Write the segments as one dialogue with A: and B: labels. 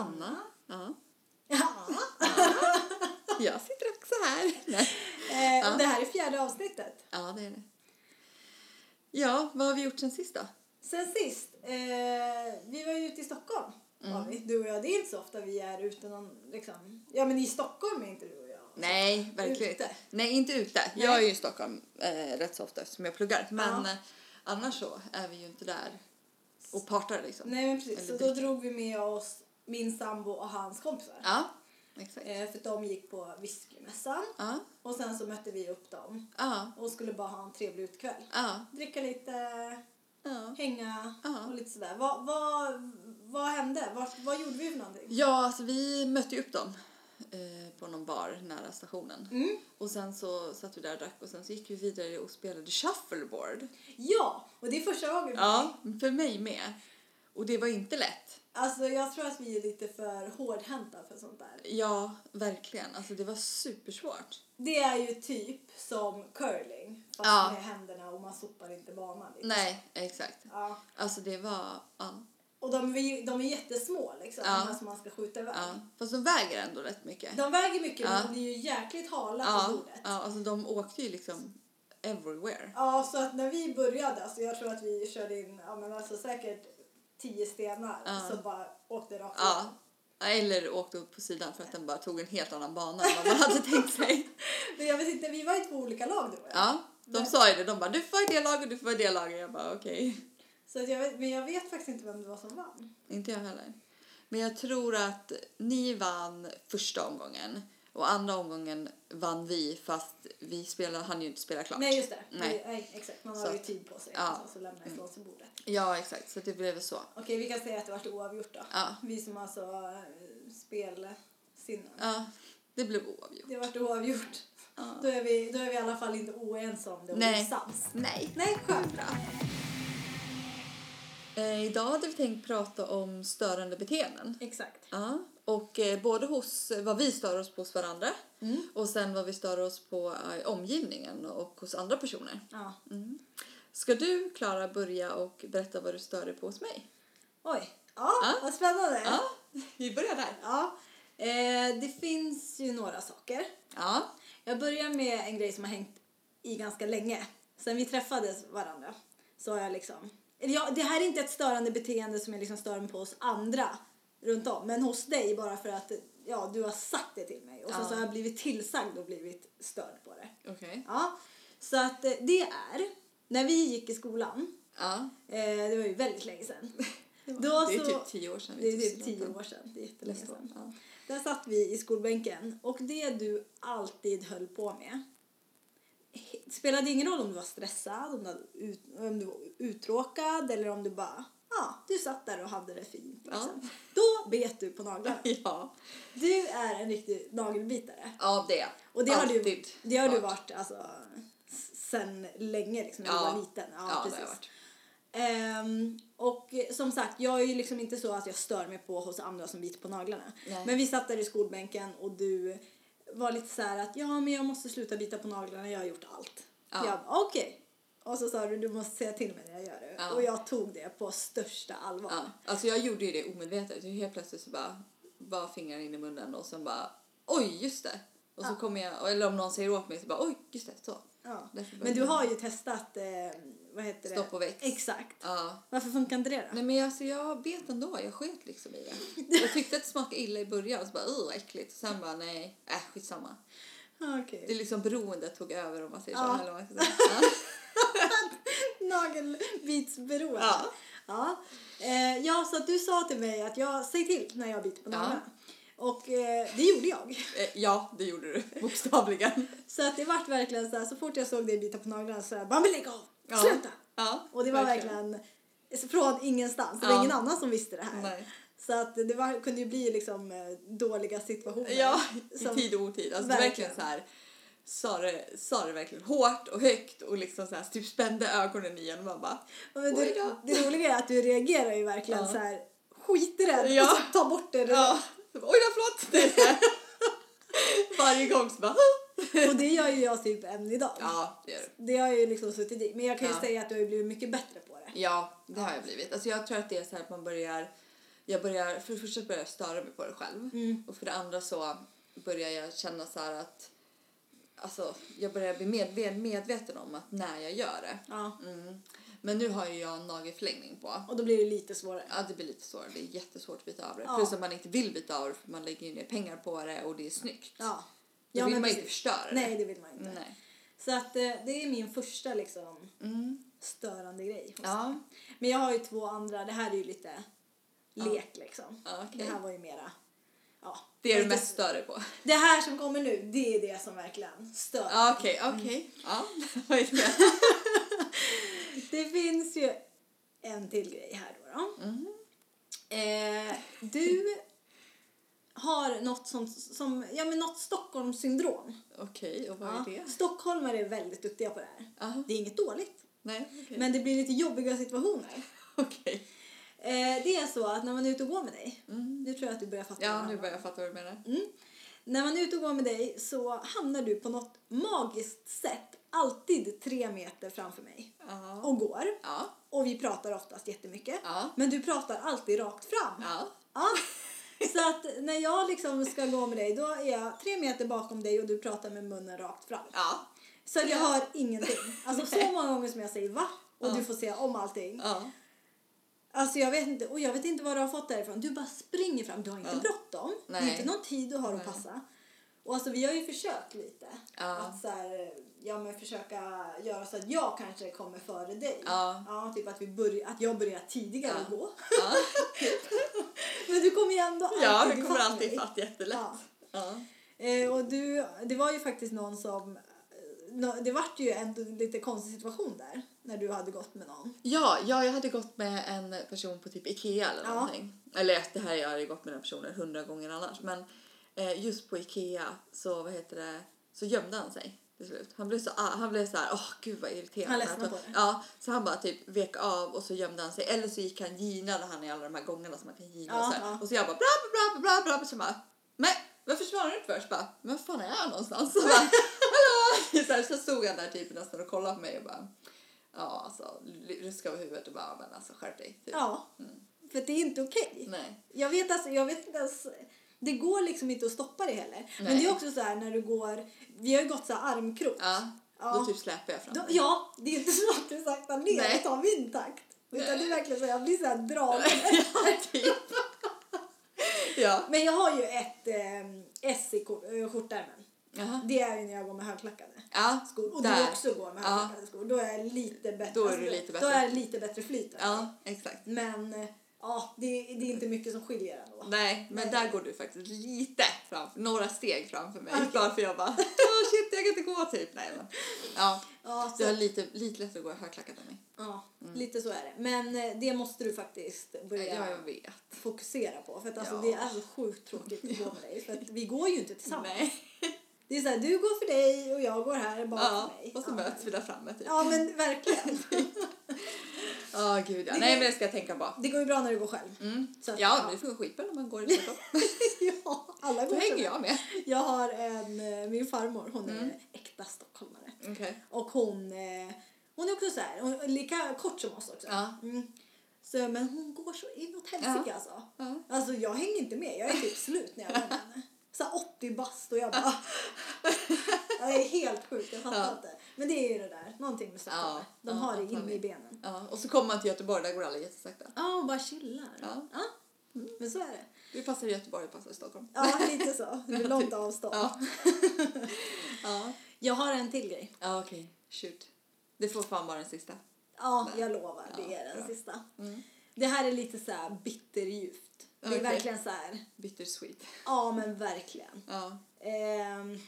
A: Sanna. Ja.
B: Ja.
A: Jag sitter också här. Nej.
B: Eh, och Det här är fjärde avsnittet.
A: Ja, det är det. Ja, vad har vi gjort sen sist då?
B: Sen sist, eh, vi var ju ute i Stockholm.
A: Mm.
B: Var vi, du och jag. Det är inte så ofta vi är ute någon, liksom. Ja men i Stockholm är inte du och jag.
A: Nej, verkligen
B: Ute.
A: inte. Nej, inte ute.
B: Nej.
A: Jag är ju i Stockholm eh, rätt så ofta eftersom jag pluggar. Men eh, annars så är vi ju inte där och partar liksom.
B: Nej men precis,
A: Eller
B: så då drog vi med oss min sambo och hans kompisar.
A: Ja, exakt.
B: Eh, för de gick på whiskymässan.
A: Ja,
B: Och sen så mötte vi upp dem.
A: ja,
B: Och skulle bara ha en trevlig utekväll.
A: ja,
B: Dricka lite, hänga och lite sådär. Vad, vad, vad hände? Vad, vad gjorde vi för någonting?
A: Ja, alltså vi mötte ju upp dem eh, på någon bar nära stationen.
B: Mm.
A: Och sen så satt vi där och drack och sen så gick vi vidare och spelade shuffleboard.
B: Ja, och det är första gången. för
A: Ja,
B: mig.
A: för mig med. Och det var inte lätt.
B: Alltså jag tror att vi är lite för hårdhänta för sånt där.
A: Ja, verkligen. Alltså det var supersvårt.
B: Det är ju typ som curling. Fast
A: Ja.
B: med händerna och man sopar inte banan. Liksom.
A: Nej, exakt.
B: Ja.
A: Alltså det var, ja.
B: Och de är, de är jättesmå liksom.
A: Ja.
B: De här som man ska skjuta iväg.
A: ja. Fast de väger ändå rätt mycket.
B: De väger mycket
A: Ja.
B: men de blir ju jäkligt hala på
A: Ja,
B: bordet.
A: ja, alltså de åkte ju liksom everywhere.
B: Ja, så att när vi började, alltså jag tror att vi körde in, ja men alltså säkert tio stenar
A: Ja.
B: som bara åkte rakt
A: Ja. Eller åkte upp på sidan för att den bara tog en helt annan bana än vad man hade tänkt sig.
B: Men jag vet inte, vi var i två olika lag då.
A: Ja, de
B: Men-
A: sa ju det. De bara, du får vara i det laget, du får vara i det laget. Jag bara, okej.
B: Så att jag vet, men jag vet faktiskt inte vem det var som vann.
A: Inte jag heller. Men jag tror att ni vann första omgången. Och andra omgången vann vi fast vi spelade, hann ju inte spela klart.
B: Nej, just det.
A: Nej.
B: Nej exakt, man
A: Så
B: har ju
A: att-
B: tid på sig
A: ja.
B: och så lämna ifrån sig bordet.
A: Ja, exakt. Så det blev så.
B: Okej, vi kan säga att det vart oavgjort då.
A: Ja.
B: Vi som alltså äh, spelsinnen.
A: Ja, det blev oavgjort.
B: Det vart oavgjort.
A: Ja.
B: Då är, vi, då är vi i alla fall inte oense om det
A: Nej.
B: osams.
A: Nej.
B: Nej, skönt.
A: Bra. Eh, idag hade vi tänkt prata om störande beteenden.
B: Exakt.
A: Ja, och eh, både hos vad vi stör oss på hos varandra
B: Mm.
A: och sen vad vi stör oss på eh, i omgivningen och hos andra personer.
B: Ja.
A: Ska du, Klara, börja och berätta vad du stör dig på hos mig?
B: Oj. Ja,
A: Ja.
B: vad spännande.
A: Ja, vi börjar där.
B: Ja. Eh, det finns ju några saker.
A: Ja,
B: Jag börjar med en grej som har hängt i ganska länge. Sen vi träffades varandra så har jag liksom... Ja, det här är inte ett störande beteende som jag liksom stör mig på hos andra runt om. Men hos dig bara för att ja, du har sagt det till mig. Och sen
A: Ja.
B: så har jag blivit tillsagd och blivit störd på det.
A: okej.
B: Ja, så att eh, det är när vi gick i skolan.
A: Ja,
B: Eh, det var ju väldigt länge sedan.
A: det
B: Då
A: är
B: så-
A: typ tio år sedan.
B: Det är typ tio år sedan. Det är jättelänge sedan.
A: Ja.
B: Där satt vi i skolbänken och det du alltid höll på med det spelade ingen roll om du var stressad, om du, hade ut, om du var uttråkad eller om du bara, ja, du satt där och hade det fint. Liksom. Då bet du på naglarna.
A: Ja.
B: Du är en riktig nagelbitare.
A: ja, det.
B: Och det har du, det har du
A: varit.
B: varit alltså, sen länge, liksom, när
A: Ja.
B: du var liten. Ja,
A: Ja, det har
B: precis.
A: jag varit.
B: Ehm, och som sagt, jag är ju liksom inte så att jag stör mig på hos andra som biter på naglarna.
A: Nej.
B: Men vi satt där i skolbänken och du var lite så här att ja, men jag måste sluta bita på naglarna, jag har gjort allt.
A: Ja.
B: Jag okej. Och så sa du, du måste säga till mig när jag gör det.
A: Ja.
B: Och jag tog det på största allvar.
A: Ja. Alltså jag gjorde ju det omedvetet. Helt plötsligt så bara var fingrar in i munnen och sen bara oj, just det. Och så kommer jag, eller om någon säger åt mig så bara oj, just det, så.
B: Men du har ju testat, eh, vad heter det?
A: Stopp och väx.
B: Exakt.
A: Ja.
B: Varför funkar inte det då?
A: Nej men alltså jag bet ändå, jag sket liksom i det. Jag tyckte att det smakade illa i början så bara uh vad äckligt. Sen bara nej, äh skitsamma.
B: Okej.
A: Det är liksom beroendet tog över om man säger så. Eller vad man ska säga.
B: Nagelbitsberoende.
A: Ja.
B: Ja. Eh, ja, så att du sa till mig att jag säg till när jag biter på
A: Ja.
B: naglarna. Och eh, det gjorde jag.
A: Ja. Eh, ja, det gjorde du. Bokstavligen.
B: Så att det vart verkligen så här, så fort jag såg dig bita på naglarna så jag bara, men lägg av!
A: Ja.
B: Sluta!
A: Ja,
B: Och det var verkligen, från ingenstans. Det var
A: Ja.
B: ingen annan som visste det här.
A: Nej.
B: Så att det var, kunde ju bli liksom eh, dåliga situationer.
A: Ja, i tid och otid. Alltså verkligen.
B: Verkligen.
A: verkligen så här sa det, sa det verkligen hårt och högt och liksom så här typ spände ögonen i en och man bara
B: Och Men det, det roliga är att du reagerar ju verkligen
A: Ja.
B: så här skiträdd
A: Ja.
B: och så tar bort det.
A: ja, oj då förlåt. Det är. Varje gång så bara
B: Och det gör ju jag typ än idag.
A: Ja, det gör du.
B: Det har jag ju liksom suttit i. Men jag kan ju
A: Ja.
B: säga att du har blivit mycket bättre på det.
A: Ja, det har jag blivit. Alltså jag tror att det är så här att man börjar... Jag börjar för det första börjar jag störa mig på det själv.
B: Mm.
A: Och för det andra så börjar jag känna så här att... Alltså, jag börjar bli med, med, medveten om att när jag gör det.
B: Ja.
A: Mm. Men nu har ju jag en nagelförlängning på.
B: Och då blir det lite svårare.
A: Ja, det blir lite svårare. Det är jättesvårt att byta av det.
B: Ja.
A: Plus att man inte vill byta av det för man lägger ju ner pengar på det och det är snyggt.
B: Ja.
A: Då
B: Ja,
A: vill
B: men
A: man inte
B: precis.
A: förstöra det.
B: Nej, det vill man inte.
A: Nej.
B: Så att eh, det är min första liksom
A: Mm.
B: störande grej.
A: Ja.
B: mig. Men jag har ju två andra. Det här är ju lite lek liksom.
A: Okej.
B: Det här var ju mera... Ja.
A: Det är du mest större på.
B: Det här som kommer nu, det är det som verkligen stör.
A: Ja, Okej, okej. Ja, vad är det?
B: Det finns ju en till grej här då. då.
A: Mhm.
B: Eh, du har något som, som ja men något Stockholmssyndrom.
A: Okej, och vad
B: Ja.
A: är det?
B: Stockholmare är väldigt duktiga på det här.
A: Aha.
B: Det är inget dåligt,
A: Nej, okej.
B: men det blir lite jobbiga situationer.
A: Okej.
B: Eh, det är så att när man är ute och går med dig, nu tror jag att du börjar fatta.
A: Ja, nu börjar jag fatta vad du menar.
B: Mm. När man är ute och går med dig så hamnar du på något magiskt sätt alltid tre meter framför mig
A: Ja.
B: och går.
A: Ja.
B: Och vi pratar oftast jättemycket.
A: Ja.
B: Men du pratar alltid rakt fram.
A: Ja.
B: Ja. Så att när jag liksom ska gå med dig då är jag tre meter bakom dig och du pratar med munnen rakt fram.
A: Ja.
B: Så jag hör ingenting. Alltså så många gånger som jag säger va? Och du får säga om allting.
A: Ja.
B: Alltså jag vet inte, och jag vet inte vad du har fått därifrån. Du bara springer fram, du har inte
A: Ja.
B: bråttom. Det är inte någon tid du har att passa. Och alltså vi har ju försökt lite.
A: Ja.
B: Att så här, ja men försöka göra så att jag kanske kommer före dig.
A: Ja.
B: Ja, typ att, vi börjar, att jag börjar tidigare
A: Ja.
B: gå.
A: Ja.
B: Men du kommer ju ändå alltid
A: Ja, det kommer alltid ifatt jättelätt.
B: Ja. Eh, och du, det var ju faktiskt någon som... eh, Det vart ju en lite konstig situation där. När du hade gått med någon.
A: Ja, ja, jag hade gått med en person på typ Ikea eller
B: Ja.
A: någonting. Eller det här, jag hade gått med den personen hundra gånger annars. Men eh, just på Ikea så, vad heter det, så gömde han sig till slut. Han blev så, ah, han blev så här, åh gud vad irriterande.
B: Han ledsnade på det.
A: Ja, så han bara typ vek av och så gömde han sig. Eller så gick han, ginade han i alla de här gångerna som man kan gina
B: Ja,
A: och så här.
B: ja.
A: Och så jag bara bla bla bla bla bla. Så bara, men varför svarar du inte först? Bara, men var fan är jag någonstans? Så bara, hallå! Så, här, så stod han där typ nästan och kollade på mig och bara, ja alltså ruskade över huvudet och bara, men alltså skärp dig. Typ.
B: Ja. För att det är inte okej.
A: Nej.
B: Jag vet alltså, jag vet inte ens... Det går liksom inte att stoppa det heller. Men
A: Nej.
B: det är också så här när du går... Vi har ju gått så här armkrok.
A: Ja,
B: Ja.
A: då typ släpar jag fram
B: Då, ja, det är inte så att du saktar ner
A: Nej.
B: och tar min takt. Utan det är verkligen så jag blir så här dragen.
A: typ. ja.
B: Men jag har ju ett eh, S i eh, skjortärmen.
A: Jaha.
B: Det är ju när jag går med högklackade
A: Ja,
B: skor. Och
A: där.
B: du också går med
A: Ja.
B: högklackade skor. Då är jag lite bättre.
A: Då är du lite
B: Då
A: bättre.
B: är det lite bättre flyt.
A: Ja, exakt.
B: Men eh, ja, det, det är inte mycket som skiljer ändå.
A: Nej, men
B: Nej.
A: där går du faktiskt lite framför, några steg framför mig.
B: Okej.
A: Bara för jag bara, åh shit jag kan inte gå typ. Nej, men. Ja,
B: Ja,
A: du har
B: så,
A: lite, lite lättare att gå högklackat än mig.
B: ja lite så är det. Men eh, det måste du faktiskt börja
A: Ja,
B: fokusera på. För att alltså,
A: Ja.
B: det är så sjukt tråkigt att gå med dig. För att vi går ju inte tillsammans.
A: Nej.
B: Det är så här, du går för dig och jag går här bakom
A: Ja,
B: mig.
A: och så
B: ja.
A: möts vi där framme typ.
B: Ja, men verkligen.
A: Ja, gud ja.
B: Det
A: Nej,
B: går-
A: men det ska jag tänka på.
B: Det går ju bra när du går själv.
A: Mm.
B: Så att,
A: Ja, det funkar skitbra när man går i tvärtom.
B: ja, alla
A: Då
B: går
A: hänger
B: så.
A: jag med.
B: Jag har en, eh, min farmor, hon är
A: Mm.
B: äkta stockholmare.
A: Okej.
B: Och hon, eh, hon är också så här, hon är lika kort som oss också.
A: Ja.
B: Mm. Så, men hon går så inåt helsike alltså.
A: Ja.
B: Alltså jag hänger inte med, jag är typ slut när jag går med henne. Så här 80 bast och jag bara... Ja, det är helt sjukt, jag fattar
A: Ja.
B: inte. Men det är ju det där, någonting med stockholmare.
A: Ja,
B: De
A: ja,
B: har det inne i benen.
A: Ja, och så kommer man till Göteborg, där går alla jättesakta.
B: Ja, och bara chillar.
A: Ja.
B: ja. Men så är det.
A: Du passar i Göteborg, du passar i Stockholm.
B: Ja, lite så. Det är långt avstånd.
A: Ja. ja.
B: Jag har en till grej.
A: Ja, okej. Shoot. Det får fan vara den sista.
B: Ja, jag lovar. Det
A: Ja,
B: är den
A: bra.
B: sista.
A: Mm.
B: Det här är lite så här bitterljuvt. Det är verkligen så här.
A: Bittersweet.
B: Ja, men verkligen.
A: Ja.
B: Ehm,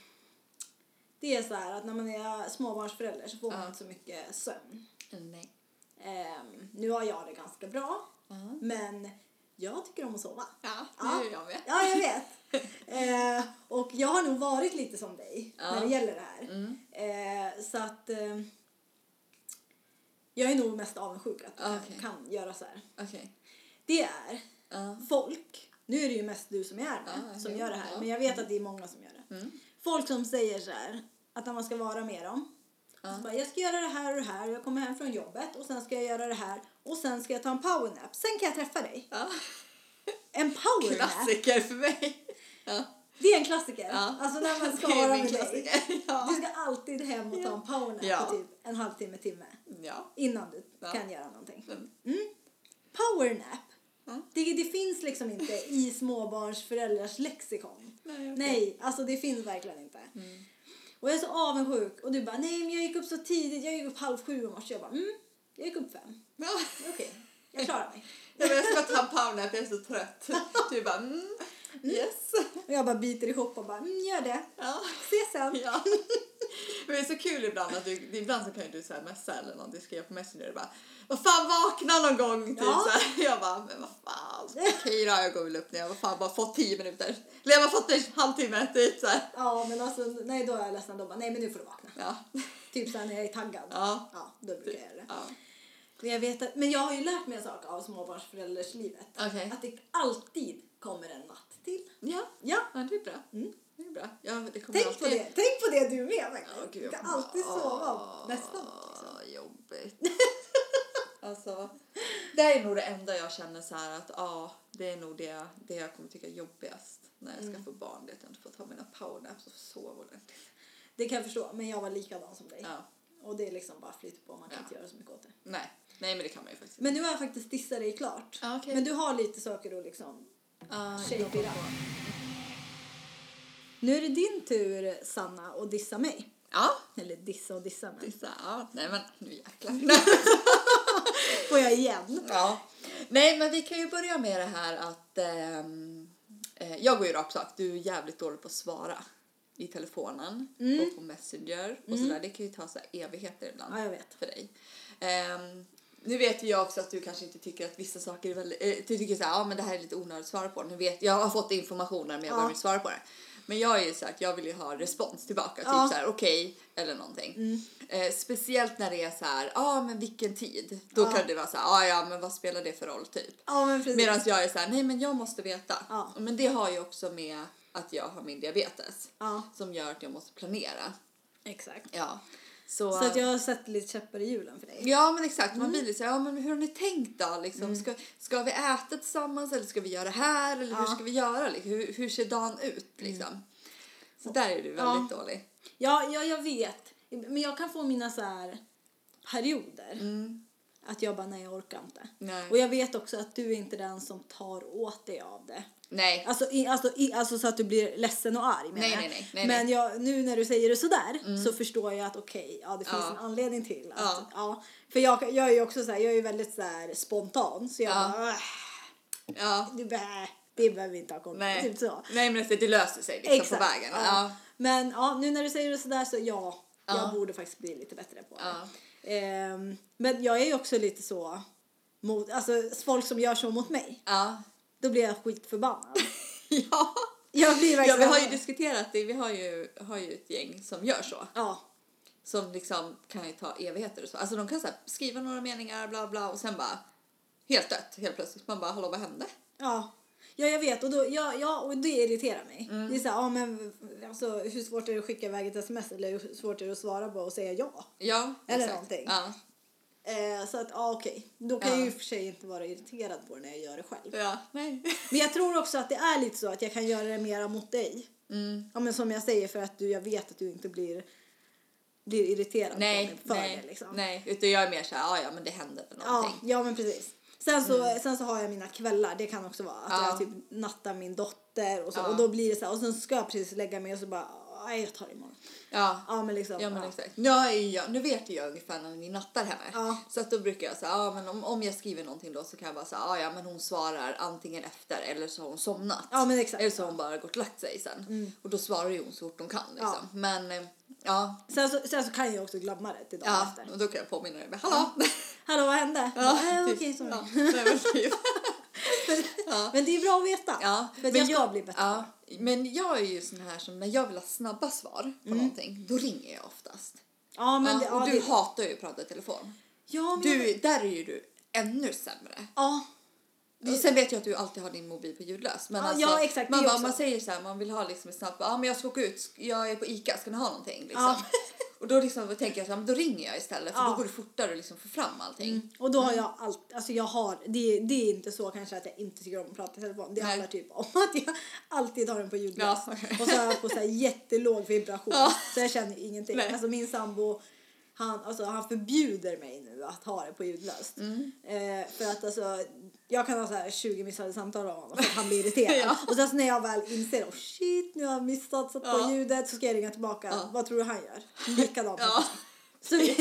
B: det är så här att när man är småbarnsförälder så får man
A: Ja.
B: inte så mycket sömn.
A: Nej.
B: Ehm, nu har jag det ganska bra,
A: Ja.
B: men jag tycker om att sova.
A: Ja, det
B: Ja.
A: gör jag med.
B: Ja, jag vet. Ehm, och jag har nog varit lite som dig
A: Ja.
B: när det gäller det här.
A: Mm.
B: Ehm, så att ehm, jag är nog mest avundsjuk att kan,
A: Okej.
B: kan göra så här.
A: Okej.
B: Det är. Folk, nu är det ju mest du som är
A: Ja,
B: som gör det här, men jag vet att det är många som gör det.
A: Mm.
B: Folk som säger så här, att när man ska vara med dem.
A: Ja.
B: Bara, jag ska göra det här och det här. Jag kommer hem från jobbet och sen ska jag göra det här. Och sen ska jag ta en powernap. Sen kan jag träffa dig.
A: Ja.
B: En powernap,
A: Klassiker för mig. Ja.
B: det är en klassiker.
A: Ja.
B: Alltså när man ska
A: Det
B: vara med dig.
A: Ja.
B: Du ska alltid hem och ta en powernap
A: Ja.
B: på typ en halvtimme, timme.
A: ja.
B: Innan du kan göra någonting.
A: Mm.
B: Powernap. Det, det finns liksom inte i småbarnsföräldrars lexikon.
A: Nej, okej.
B: Nej, alltså det finns verkligen inte.
A: Mm.
B: Och jag är så avundsjuk. Och du bara, nej men jag gick upp så tidigt. Jag gick upp halv sju i morse. Jag bara, mm, jag gick upp fem.
A: Ja.
B: Okej, jag klarar mig.
A: Jag ska ta en powernap, jag är så trött. Du bara mm, yes.
B: Och jag bara biter ihop och bara, mm, gör det.
A: Ja.
B: Ses sen.
A: Ja. Men det är så kul ibland att du, ibland så kan ju du så här messa eller någonting, skriva på Messenger och bara vad fan vakna någon gång typ
B: Ja.
A: så här. Jag bara men vad fan okej då jag går väl upp när jag vad fan bara fått tio minuter eller jag har fått en halvtimme typ så här.
B: Ja, men alltså, nej då är jag ledsen. Då bara, nej men nu får du vakna.
A: Ja.
B: Typ så här när jag är taggad.
A: Ja.
B: Ja, då brukar jag göra det.
A: ja.
B: Men jag, vet att, men jag har ju lärt mig en sak av småbarnsförälderslivet.
A: Okej.
B: Att det alltid kommer en natt till.
A: Ja.
B: Ja.
A: ja, det är bra.
B: Mm.
A: Det är bra. Ja, det kommer
B: Tänk på
A: alltid...
B: det. Tänk på det du med faktiskt.
A: Ja, gud,
B: du
A: jag kommer-
B: alltid sova
A: Åh,
B: nästa natt. Liksom.
A: Jobbigt. alltså, det är nog det enda jag känner så här att ja, det är nog det, det jag kommer tycka är jobbigast när jag ska
B: Mm.
A: få barn. Det är att jag inte får ta mina powernaps och sova ordentligt.
B: Det kan jag förstå, men jag var likadan som dig.
A: Ja.
B: Och det är liksom bara flyter på, man kan
A: Ja.
B: inte göra så mycket åt det.
A: Nej. Nej, men det kan man ju faktiskt
B: Men nu har jag faktiskt dissat dig klart.
A: Ja, okej.
B: Men du har lite saker att liksom...
A: På.
B: Nu är det din tur, Sanna, att dissa mig.
A: Ja,
B: Eller dissa och dissa, men
A: vissa. Ja, nej men nu jäklar.
B: får jag igen.
A: Ja. Nej, men vi kan ju börja med det här att ehm, eh, jag går ju rakt sak. Du är jävligt dålig på att svara i telefonen och på Messenger och sådär. Det kan ju ta så evigheter ibland
B: Ja,
A: för dig. Ehm, nu vet ju jag också att du kanske inte tycker att vissa saker är väldigt, eh, du tycker så här, ja men det här är lite onödigt att svara på. Nu vet, jag har fått informationen men jag
B: Ja.
A: behöver inte svara på det. Men jag är ju så att jag vill ju ha respons tillbaka, typ så här okej eller någonting. Eh, speciellt när det är så här, ja men vilken tid? Då kan det vara så här, ja ja men vad spelar det för roll typ?
B: Ja, men.
A: Medan jag är så här, nej men jag måste veta. Men det har ju också med att jag har min diabetes som gör att jag måste planera.
B: exakt.
A: Ja. Så,
B: Så att jag har sett lite käppar i hjulen för dig.
A: Ja men exakt,
B: Mm.
A: man blir lite så här, ja men hur har ni tänkt då? Liksom, ska, ska vi äta tillsammans eller ska vi göra det här eller hur
B: Ja. Mm.
A: ska vi göra? Liksom? Hur, hur ser dagen ut liksom? Så där är du väldigt dålig.
B: Ja, ja, jag vet. Men jag kan få mina så här perioder. Att jag bara, nej jag orkar inte.
A: Mm. Nej.
B: Och jag vet också att du är inte den som tar åt dig av det.
A: Nej.
B: Alltså, i, alltså, i, alltså så att du blir ledsen och arg
A: Nej, nej, nej, nej,
B: Men jag, nu när du säger det sådär så förstår jag att okej, ja det finns
A: Ja.
B: en anledning till att,
A: Ja.
B: ja. För jag, jag är ju också så här, jag är ju väldigt så här spontan så jag
A: Ja.
B: bara, äh,
A: Ja.
B: det, bä, det behöver vi inte ha koll på. Typ så.
A: Nej men det, löser sig liksom
B: Exakt.
A: på vägen.
B: Ja. Men ja, nu när du säger det sådär så Ja. jag borde faktiskt bli lite bättre på det. Ehm, men jag är ju också lite så mot, alltså folk som gör så mot mig,
A: Ja.
B: då blir jag skitförbannad.
A: ja.
B: Jag blir
A: Ja, vi har ju diskuterat det. Vi har ju, har ju ett gäng som gör så.
B: Ja,
A: Som liksom kan ju ta evigheter och så. Alltså de kan så här, skriva några meningar bla bla och sen bara helt dött helt plötsligt. Man bara hallå vad hände?
B: ja. Ja, jag vet och, då, ja, ja, och det irriterar mig.
A: Mm.
B: Det är så här, ja, men, alltså, hur svårt är det att skicka iväg ett sms eller hur svårt är det att svara på och säga ja?
A: Ja,
B: Eller
A: exakt.
B: någonting.
A: Ja.
B: Eh, så att ja, okej. Då kan
A: Ja.
B: jag ju för sig inte vara irriterad på det när jag gör det själv.
A: ja, nej.
B: Men jag tror också att det är lite så att jag kan göra det mera mot dig.
A: Mm.
B: Ja, men som jag säger för att du, jag vet att du inte blir, blir irriterad på
A: Nej,
B: mig för
A: nej,
B: det liksom.
A: nej. Utan jag är mer så här, ja ja men det händer väl
B: Ja,
A: någonting.
B: ja men precis. Sen så, sen så har jag mina kvällar, det kan också vara att
A: Mm. Ja.
B: jag typ nattar min dotter och så
A: Ja.
B: och då blir det så här, och sen ska jag precis lägga mig och så bara, nej jag tar det imorgon.
A: Ja.
B: Ja men liksom.
A: Ja men
B: ja.
A: exakt. Ja, ja, nu vet ju jag ungefär när ni nattar henne.
B: Ja.
A: Så att då brukar jag säga, ja men om, om jag skriver någonting då så kan jag bara säga, ja ja men hon svarar antingen efter eller så har hon somnat.
B: Ja, men exakt.
A: Eller så har hon bara gått och lagt sig sen. Och då svarar ju hon så fort hon kan liksom. Men eh, ja,
B: Sen, så, sen så kan jag också glömma det till dagen
A: ja.
B: efter.
A: och då kan jag påminna dig. Hallå!
B: Hallå vad hände?
A: Ja,
B: äh,
A: typ.
B: Okej, sorry.
A: Ja, nej, men typ. Ja.
B: Men det är bra att veta.
A: Ja,
B: För att
A: men
B: jag
A: jag-
B: bli bättre.
A: Ja, men jag är ju sån här som när jag vill ha snabba svar på någonting, då ringer jag oftast.
B: Ja, men
A: ja,
B: det,
A: och
B: ja,
A: du
B: det,
A: hatar ju att prata i telefon.
B: ja, men
A: Du, där är ju du ännu sämre.
B: Ja.
A: Och sen vet jag att du alltid har din mobil på ljudlös. Men
B: Ja,
A: alltså,
B: ja, exakt,
A: man, bara, man säger så här, man vill ha liksom ett snabbt, ja men jag ska åka ut, jag är på ICA, ska ni ha någonting? Liksom.
B: Ja.
A: Och då liksom tänker jag så här, men då ringer jag istället för
B: Ja.
A: då går det fortare att liksom få fram allting.
B: Och då har jag allt, alltså jag har, det, det är inte så kanske att jag inte tycker om att prata i telefon. Det
A: Nej.
B: handlar typ om att jag alltid har den på ljudlös.
A: Ja.
B: Och så har jag på så här jättelåg vibration.
A: Ja.
B: Så jag känner ingenting.
A: Nej.
B: Alltså min sambo, han, alltså, han förbjuder mig nu att ha det på ljudlöst.
A: Mm.
B: Eh, för att alltså, jag kan ha så här 20 missade samtal av honom för att han blir irriterad.
A: Ja.
B: Och sen så när jag väl inser, oh shit nu har jag missat satt på
A: Ja.
B: ljudet så ska jag ringa tillbaka.
A: Ja.
B: Vad tror du han gör? Likadant.
A: Ja.
B: Så vi,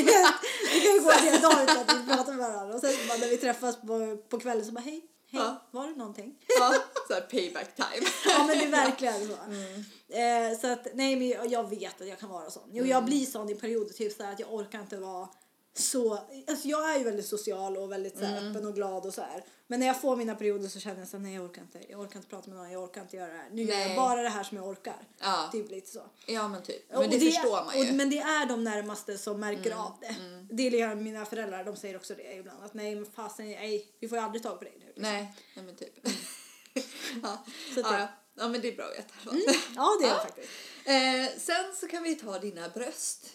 B: vi kan ju gå en hel dag utan att vi pratar med varandra. Och sen bara när vi träffas på, på kvällen så bara hej, hej,
A: Ja.
B: var det någonting?
A: Ja, så payback time.
B: Ja men det är verkligen så.
A: Mm.
B: Eh, så att nej men jag, vet att jag kan vara sån. Jo
A: Mm.
B: jag blir sån i perioder typ så här att jag orkar inte vara så, alltså jag är ju väldigt social och väldigt så
A: Mm.
B: öppen och glad och så här. Men när jag får mina perioder så känner jag så här, nej jag orkar inte, jag orkar inte prata med någon, jag orkar inte göra det här. Nu gör
A: Nej.
B: jag bara det här som jag orkar.
A: Ja.
B: Typ lite så.
A: Ja men typ. Men
B: Och
A: det, förstår man ju. Mm,
B: Och, men det är de närmaste som märker av det. Det är liksom mina föräldrar, de säger också det ibland. Att nej men fasen, nej, vi får ju aldrig tag på dig nu. liksom.
A: Nej, nej men typ. ja.
B: Så
A: ja,
B: det-
A: ja. ja men det är bra att veta.
B: Ja det är det faktiskt.
A: Eh, sen så kan vi ta dina bröst.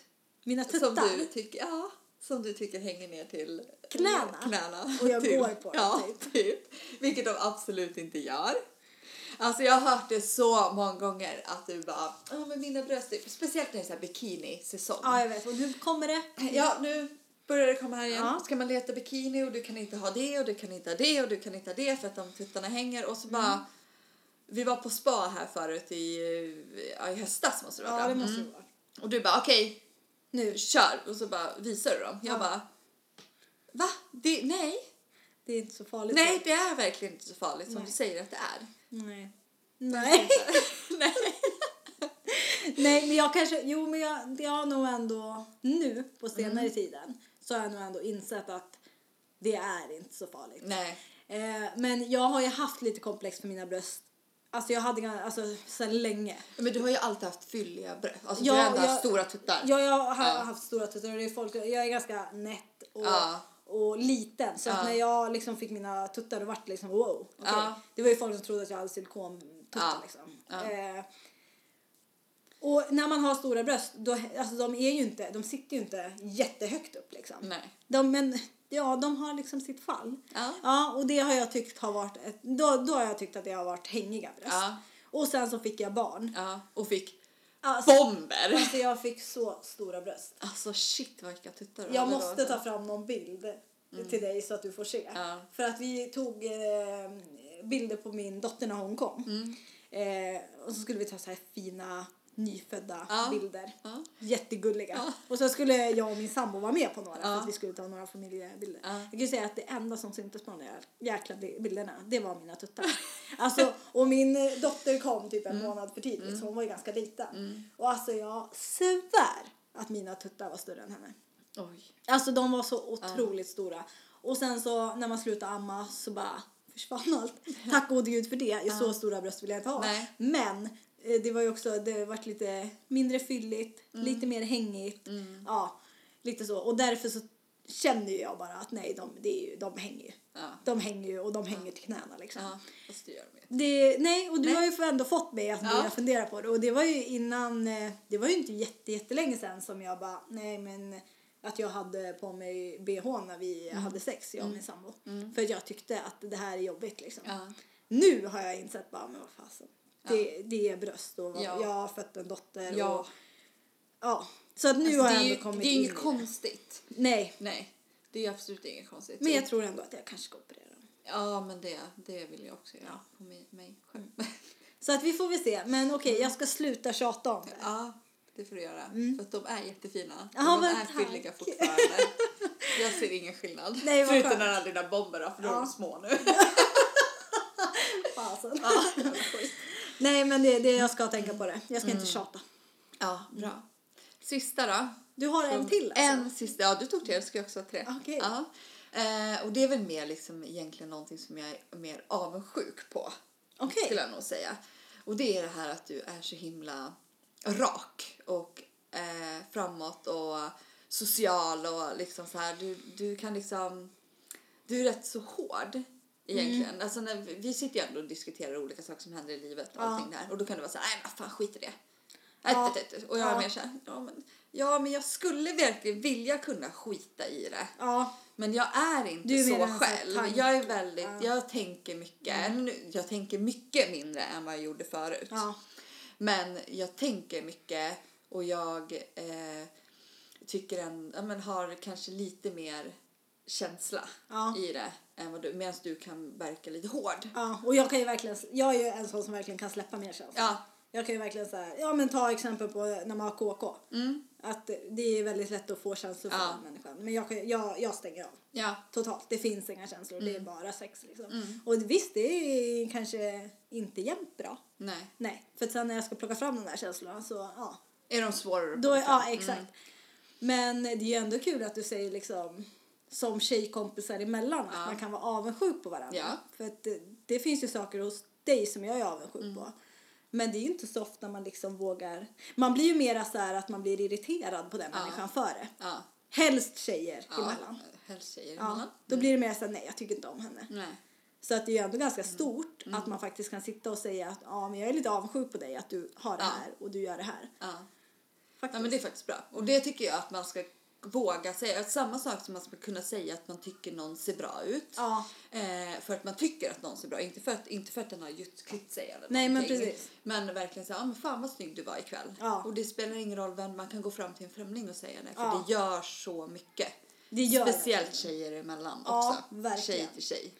B: Mina
A: Som
B: tuttar.
A: du tycker, ja, som du tycker hänger ner till
B: Knäna?
A: knäna.
B: Och jag
A: Typ.
B: går på dem,
A: ja,
B: typ.
A: typ. Vilket de absolut inte gör. Alltså jag har hört det så många gånger att du bara, ja men mina bröst, är-" speciellt när det är så här bikini-säsong.
B: Ja jag vet och nu kommer det.
A: Ja, nu börjar det komma här igen.
B: Ja.
A: Ska man leta bikini och du kan inte ha det och du kan inte ha det och du kan inte ha det för att de tuttarna hänger och så bara Vi var på spa här förut i, ja, i höstas måste det vara.
B: Ja det måste
A: Mm.
B: det vara.
A: Och du bara okej,
B: Nu.
A: kör och så bara visar du dem. Jag
B: Ja.
A: bara Va? Det, nej,
B: Det är inte så farligt.
A: nej det är verkligen inte så farligt som
B: Nej.
A: du säger att det är.
B: Nej. Nej.
A: nej.
B: Nej men jag kanske, jo men jag, jag har nog ändå nu på senare
A: Mm.
B: tiden så har jag nog ändå insett att det är inte så farligt.
A: nej.
B: Eh, men jag har ju haft lite komplex för mina bröst. Alltså jag hade alltså sedan länge.
A: Men du har ju alltid haft fylliga bröst. Alltså
B: Ja,
A: du har ändå
B: jag-
A: haft stora tuttar.
B: Ja, jag har
A: Ja.
B: haft stora tuttar och det är folk, jag är ganska nätt och,
A: Ja.
B: och liten. Så att när jag liksom fick mina tuttar då vart det liksom wow.
A: Ja.
B: Det var ju folk som trodde att jag hade silikontuttar liksom. Eh, och när man har stora bröst, då, alltså de är ju inte, de sitter ju inte jättehögt upp liksom.
A: Nej.
B: De, men ja, de har liksom sitt fall.
A: Ja.
B: Ja, och det har jag tyckt har varit, ett, då, då har jag tyckt att det har varit hängiga bröst.
A: Ja.
B: Och sen så fick jag barn.
A: Ja. Och fick
B: Alltså,
A: bomber.
B: alltså jag fick så stora bröst.
A: Alltså shit vilka tuttar
B: Jag
A: då,
B: måste
A: alltså.
B: ta fram någon bild till dig så att du får se.
A: Ja.
B: För att vi tog eh, bilder på min dotter när hon kom.
A: Mm.
B: Eh, och så skulle vi ta så här fina nyfödda
A: Ja.
B: bilder.
A: Ja.
B: Jättegulliga.
A: Ja.
B: Och så skulle jag och min sambo vara med på några för
A: Ja.
B: att vi skulle ta några familjebilder.
A: Ja.
B: Jag kan ju säga att det enda som syntes på de där jäkla bi- bilderna, det var mina tuttar. alltså, och min dotter kom typ en
A: Mm.
B: månad för tidigt så hon var ju ganska liten. Och alltså jag svär att mina tuttar var större än henne.
A: Oj.
B: Alltså de var så otroligt stora. Och sen så när man slutade amma så bara försvann allt. Tack gode gud för det. Så stora bröst vill jag inte ha.
A: Nej.
B: Men det var ju också, det varit lite mindre fylligt,
A: Mm.
B: lite mer hängigt. Ja, lite så. Och därför så känner jag bara att nej, de, det är ju, de hänger ju.
A: Ja.
B: De hänger ju och de hänger till knäna liksom.
A: Ja, fast det gör de.
B: Det, nej, och du
A: Nej.
B: har ju ändå fått mig att
A: Ja.
B: börja fundera på det. Och det var ju innan, eh, det var ju inte jätte, jättelänge sedan som jag bara, nej men att jag hade på mig bh när vi
A: Mm.
B: hade sex, jag och min sambo. För att jag tyckte att det här är jobbigt liksom.
A: Ja.
B: Nu har jag insett bara, men vad fasen. Det, det är bröst och
A: Ja.
B: jag har fött en dotter.
A: Ja.
B: Och, ja. Så att nu
A: Alltså,
B: har jag ändå
A: ju
B: kommit
A: det är
B: in
A: inget konstigt.
B: Nej,
A: Nej, det är absolut inget konstigt.
B: men jag tror ändå att jag kanske ska operera.
A: Ja, men det, det vill jag också göra på mig, mig själv.
B: Så att vi får väl se. Men okej, jag ska sluta tjata om det.
A: Ja, det får du göra. För att de är jättefina.
B: Ja,
A: de är
B: tack.
A: fylliga fortfarande. Jag ser ingen skillnad.
B: Nej,
A: Förutom
B: skönt.
A: när alla dina bomber då, för då är
B: Ja.
A: de små nu.
B: Fasen.
A: Ja,
B: Nej men det, det, jag ska tänka på det. Jag ska inte tjata.
A: ja bra. Sista då.
B: Du har en till alltså?
A: En sista. Ja, du tog tre, så ska jag också ha tre.
B: Okej.
A: Ja. Eh, och det är väl mer liksom egentligen någonting som jag är mer avundsjuk på.
B: Okej.
A: Skulle jag nog säga. Och det är det här att du är så himla rak och eh, framåt och social och liksom så här. Du, du kan liksom... Du är rätt så hård. Egentligen. Alltså när vi, vi sitter ju ändå och diskuterar olika saker som händer i livet och
B: Ja.
A: allting där. Och då kan det vara så här, nej men fan skit i det.
B: Ja.
A: ett, ett, ett. Och jag är
B: Ja.
A: mer så här, ja men, ja men jag skulle verkligen vilja kunna skita i det.
B: Ja,
A: Men jag är inte
B: Du
A: så själv.
B: tank-
A: Jag är väldigt,
B: Ja. Mm.
A: jag tänker mycket, nu- jag tänker mycket mindre än vad jag gjorde förut.
B: ja,
A: Men jag tänker mycket och jag eh, tycker en, ja, men har kanske lite mer känsla
B: Ja.
A: i det än vad du, medan du kan verka lite hård.
B: ja. Och jag kan ju verkligen, jag är ju en sån som verkligen kan släppa mer känslor.
A: Ja.
B: Jag kan ju verkligen säga, ja men ta exempel på när man har KK. Att det är väldigt lätt att få känslor
A: Mm. Ja.
B: människan. Men jag, kan, jag, jag stänger av.
A: Ja.
B: Totalt. Det finns inga känslor.
A: Mm.
B: Det är bara sex liksom. Och visst, det är kanske inte jämt bra.
A: Nej.
B: Nej, för sen när jag ska plocka fram de där känslorna så ja.
A: Är de svårare att
B: Då ja, exakt. Men det är ju ändå kul att du säger liksom som tjejkompisar emellan att
A: Ja.
B: man kan vara avundsjuk på varandra.
A: Ja.
B: För att det, det finns ju saker hos dig som jag är avundsjuk på. Men det är ju inte så ofta man liksom vågar. Man blir ju mera så här att man blir irriterad på den
A: Ja.
B: människan före.
A: Ja.
B: Helst tjejer
A: ja.
B: emellan.
A: Helst tjejer
B: Ja,
A: emellan.
B: då blir det mer så här, nej jag tycker inte om henne.
A: Nej.
B: Så att det är ju ändå ganska
A: Mm.
B: stort att man faktiskt kan sitta och säga att ja men jag är lite avundsjuk på dig att du har det
A: Ja.
B: här och du gör det här.
A: Ja.
B: Faktiskt.
A: ja, men det är faktiskt bra. Och det tycker jag att man ska våga säga. Samma sak som man ska kunna säga att man tycker någon ser bra ut.
B: Ja.
A: Eh, för att man tycker att någon ser bra inte för att, inte för att den har just klippt sig eller
B: Nej, men
A: någonting.
B: precis.
A: Men verkligen säga, ah, men fan vad snygg du var ikväll.
B: Ja.
A: Och det spelar ingen roll vem man kan gå fram till en främling och säga det. För
B: Ja.
A: det gör så mycket.
B: Det gör
A: Speciellt
B: det.
A: tjejer emellan
B: Ja,
A: också.
B: verkligen.
A: Tjej till tjej.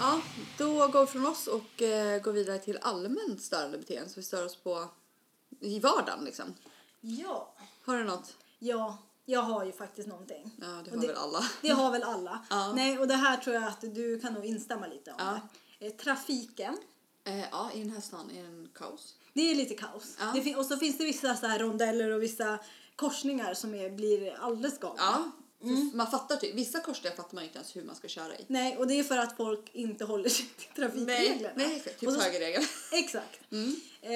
A: Ja, då går vi från oss och eh, går vidare till allmänt störande beteende. Så vi stör oss på i vardagen liksom.
B: Ja.
A: Har du något?
B: Ja, jag har ju faktiskt någonting.
A: Ja, det
B: Och
A: har väl alla.
B: Det har väl alla.
A: Ja.
B: Nej, och det här tror jag att du kan nog instämma lite om.
A: Ja.
B: det. Eh, Trafiken.
A: Eh, ja, i den här stan är det en kaos.
B: Det är lite kaos.
A: Ja.
B: Det och så finns det vissa så här rondeller och vissa korsningar som är, blir alldeles galna.
A: Ja,
B: Mm.
A: man fattar typ, vissa korsningar fattar man inte ens hur man ska köra i.
B: Nej, och det är för att folk inte håller sig till trafikreglerna.
A: Nej, nej typ
B: Och
A: högerregeln.
B: Exakt. Eh,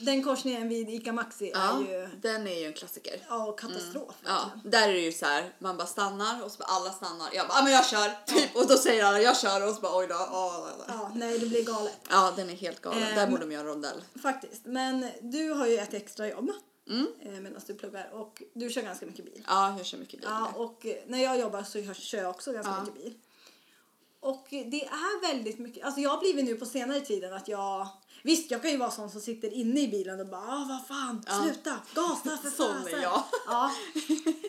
B: den korsningen vid ICA Maxi
A: Ja,
B: är ju
A: den är ju en klassiker.
B: ja, katastrof.
A: Ja,
B: verkligen.
A: där är det ju så här, man bara stannar och så bara alla stannar. Jag bara, ah, men jag kör, typ. Och då säger alla, jag kör och så bara, oj då. åh.
B: Ja, nej, det blir galet.
A: Ja, den är helt galen.
B: Ehm.
A: där borde de göra en rondell.
B: Faktiskt. Men du har ju ett extra jobb
A: Mm.
B: eh, medan du pluggar och du kör ganska mycket bil.
A: Ja, jag kör mycket bil.
B: Ja, och eh, när jag jobbar så kör jag också ganska
A: Ja.
B: mycket bil. Och eh, det är väldigt mycket, alltså jag har blivit nu på senare tiden att jag, visst jag kan ju vara sån som sitter inne i bilen och bara ah, vad fan,
A: Ja.
B: sluta, gasa för
A: Sån är jag.
B: Ja.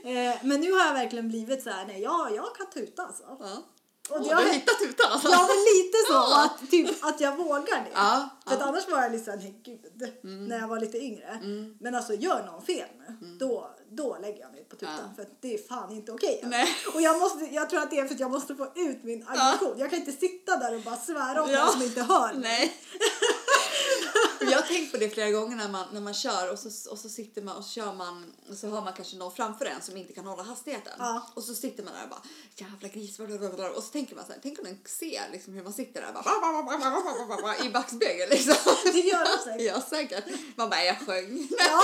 B: Men nu har jag verkligen blivit så här, nej jag, jag kan tuta alltså.
A: Ja.
B: Och
A: Åh,
B: jag,
A: du har hittat utan alltså.
B: Ja men lite så,
A: Ja.
B: att, typ, att jag vågar det.
A: Ja,
B: För
A: ja.
B: annars var jag lite såhär, nej gud, när jag var lite yngre. Men alltså gör någon fel nu, då, då lägger jag mig på tutan. För det är fan inte okej. alltså.
A: Nej.
B: Och jag, måste, jag tror att det är för att jag måste få ut min aggression. Jag kan inte sitta där och bara svära åt
A: Ja.
B: någon som inte hör.
A: Nej. jag har tänkt på det flera gånger när man, när man kör och så, och så sitter man och så kör man och så har man kanske någon framför en som inte kan hålla hastigheten.
B: Ja.
A: Och så sitter man där och bara jävla gris blablabla. och så tänker man så här, tänk om den ser liksom hur man sitter där bara, i backspegeln liksom.
B: Det gör de säkert.
A: Ja säkert. Man bara jag sjöng.
B: Ja.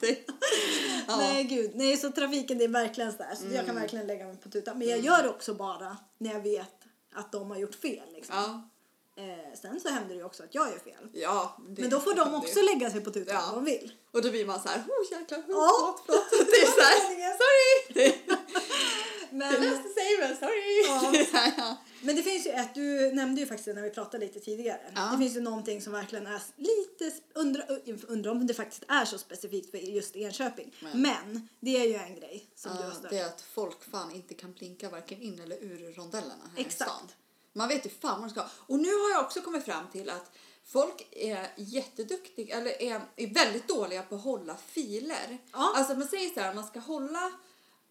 A: Det- ja.
B: Nej gud, nej så trafiken det är verkligen så här. Så jag kan verkligen lägga mig på tutan. Men jag gör det också bara när jag vet att de har gjort fel. Liksom.
A: Ja.
B: Eh, sen så händer det ju också att jag gör fel.
A: Ja,
B: Men då får de också lägga sig på tutan
A: Ja.
B: om de vill.
A: Och då blir man så här, oh jäklar, oh,
B: Ja.
A: förlåt, förlåt. Det är så här, sorry. Det,
B: Men,
A: det löste sig men sorry.
B: Ja.
A: Ja.
B: Men det finns ju ett, du nämnde ju faktiskt när vi pratade lite tidigare.
A: Ja.
B: Det finns ju någonting som verkligen är lite, sp- undra, om det faktiskt är så specifikt för just Enköping.
A: Men.
B: Men det är ju en grej som du har
A: Ja,
B: stört
A: det är att folk fan inte kan blinka varken in eller ur rondellerna här
B: Exakt.
A: i stan. Man vet ju fan vad de ska. Och nu har jag också kommit fram till att folk är jätteduktiga eller är, är väldigt dåliga på att hålla filer.
B: Ja.
A: Alltså man säger så här, man ska hålla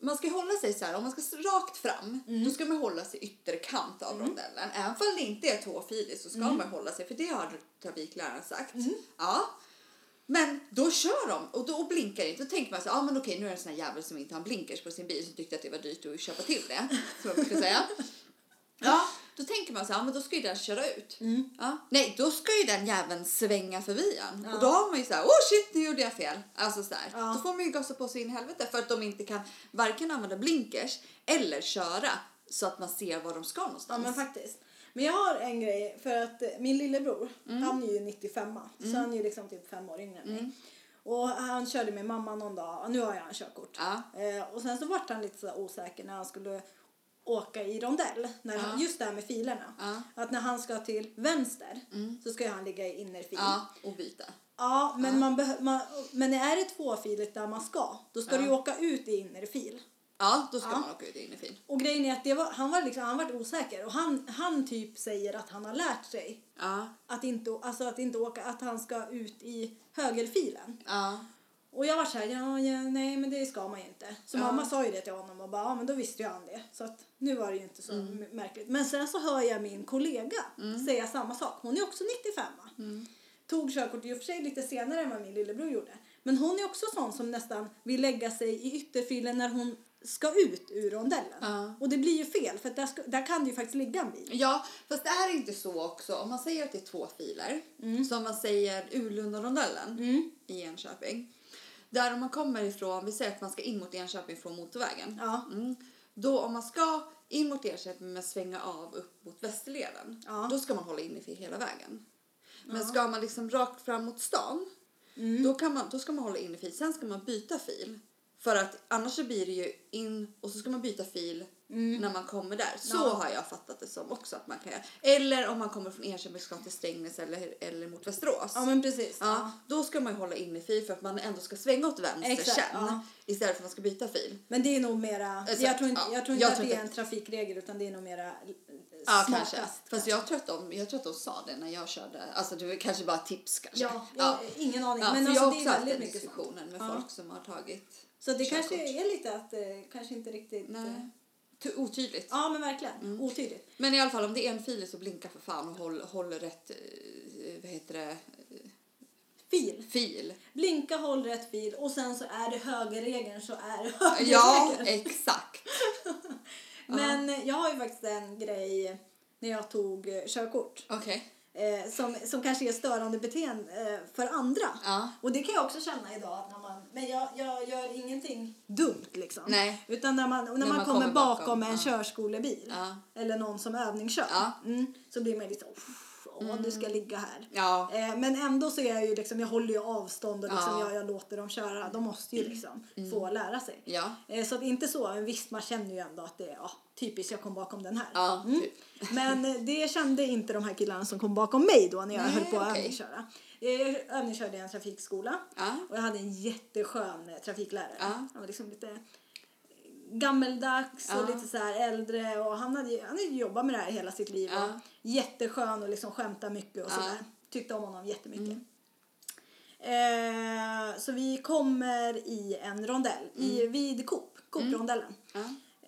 A: man ska hålla sig så här, om man ska rakt fram,
B: Mm.
A: då ska man hålla sig ytterkant av rondellen. Även om det inte är tvåfiligt så ska
B: Mm.
A: man hålla sig, för det har trafikläraren sagt. Ja. Men då kör de och då blinkar inte. Då tänker man så här, ah, men okej nu är det en sån här jävel som inte har blinkers på sin bil som tyckte att det var dyrt att köpa till det. Som jag brukar säga. Ja, då tänker man så här, men då ska ju den köra ut. Ja. Nej, då ska ju den jäveln svänga förbi en.
B: Ja.
A: Och då har man ju så här, oh shit nu gjorde jag fel. Alltså så här.
B: Ja.
A: Då får man ju gasa på sig in i helvete för att de inte kan varken använda blinkers eller köra så att man ser var de ska
B: Ja
A: någonstans.
B: men faktiskt. Men jag har en grej för att eh, min lillebror, han är ju 95 så han är ju liksom typ fem år yngre än mig. Och han körde med mamma någon dag, nu har jag en körkort.
A: Ja.
B: Eh, och sen så vart han lite så osäker när han skulle åka i rondell. När han, just det här med filerna. Att när han ska till vänster så ska han ligga i innerfil.
A: ja, och byta.
B: Ja, men, man behö- man, men är det tvåfiligt där man ska, då ska du ju åka ut i innerfil.
A: Ja, då ska
B: Ja.
A: man åka ut i fin.
B: Och grejen är att det var, han var liksom, han var osäker och han, han typ säger att han har lärt sig
A: Ja,
B: att inte, alltså att inte åka, att han ska ut i högerfilen.
A: ja,
B: Och jag var så här, ja, ja, nej men det ska man ju inte. Så
A: Ja.
B: mamma sa ju det till honom och bara, ja men då visste ju han det. Så att nu var det ju inte så
A: Mm.
B: märkligt. Men sen så hör jag min kollega säga samma sak. Hon är också 95
A: Mm.
B: Tog körkort i och för sig lite senare än vad min lillebror gjorde. Men hon är också sån som nästan vill lägga sig i ytterfilen när hon ska ut ur rondellen.
A: Ja.
B: Och det blir ju fel för där, ska, där kan det ju faktiskt ligga en bil.
A: Ja, fast det är inte så också. Om man säger att det är två filer, som man säger Ulundarondellen i Enköping. Där om man kommer ifrån, vi säger att man ska in mot Enköping från motorvägen.
B: Ja.
A: Mm. Då om man ska in mot Enköping men svänga av upp mot Västerleden,
B: Ja.
A: då ska man hålla inne för hela vägen. Men ska man liksom rakt fram mot stan,
B: Mm.
A: då, kan man, då ska man hålla inne fil. Sen ska man byta fil. För att annars så blir det ju in och så ska man byta fil när man kommer där. Så
B: Mm. Ja.
A: har jag fattat det som också att man kan göra. Eller om man kommer från Enköping och ska till Strängnäs eller, eller mot Västerås.
B: Ja men precis.
A: Ja, då ska man ju hålla inne fil för att man ändå ska svänga åt vänster
B: Exakt,
A: sen.
B: ja.
A: Istället för att man ska byta fil.
B: Men det är nog mera,
A: Exakt,
B: jag tror inte,
A: ja.
B: jag tror inte
A: Jag
B: att
A: tror
B: det är en trafikregel utan det är nog mera eh,
A: Ja, kanske. Fast jag tror, att de, jag tror att de sa det när jag körde. Alltså det var kanske bara tips kanske.
B: Ja, jag, ingen aning.
A: Ja,
B: men alltså,
A: jag har
B: det
A: också
B: är
A: haft den diskussionen med
B: Ja.
A: folk som har tagit
B: Så det
A: körkort.
B: kanske är lite att det kanske inte riktigt... eh,
A: Nej. T- Otydligt.
B: Ja men verkligen,
A: Mm.
B: otydligt.
A: Men i alla fall om det är en fil så blinka för fan och håll, håll rätt eh, vad heter det,
B: Fil.
A: fil.
B: Blinka, håll rätt fil och sen så är det högerregeln så är det högerregeln.
A: Ja, exakt.
B: Men eh, jag har ju faktiskt en grej när jag tog eh, körkort.
A: Okej.
B: Eh, som, som kanske är störande beteende eh, för andra.
A: Ja.
B: Och det kan jag också känna idag. När men jag, jag gör ingenting dumt liksom.
A: Nej.
B: Utan när man, när man,
A: man
B: kommer,
A: kommer
B: bakom,
A: bakom,
B: en
A: ja.
B: körskolebil. Eller någon som övningskör. Mm, så blir man lite åh du ska ligga här.
A: Ja.
B: Eh, men ändå så är jag ju liksom, jag håller ju avstånd och liksom,
A: Ja.
B: jag, jag låter dem köra. De måste ju liksom få lära sig.
A: Ja.
B: Eh, så att inte så, men visst man känner ju ändå att det är ja, typiskt jag kom bakom den här.
A: Ja,
B: Mm.
A: typ.
B: Men eh, det kände inte de här killarna som kom bakom mig då när jag
A: Nej,
B: höll på att
A: okej.
B: övningsköra. Jag övningskörde i en trafikskola och jag hade en jätteskön eh, trafiklärare. Han var liksom lite gammeldags och
A: Ja.
B: lite så äldre och han hade, han hade jobbat med det här hela sitt liv.
A: Ja.
B: Och jätteskön och liksom skämta mycket och
A: Ja.
B: sådär. Tyckte om honom jättemycket. Eh, så vi kommer i en rondell i, vid Coop, Coop-rondellen.
A: Ja.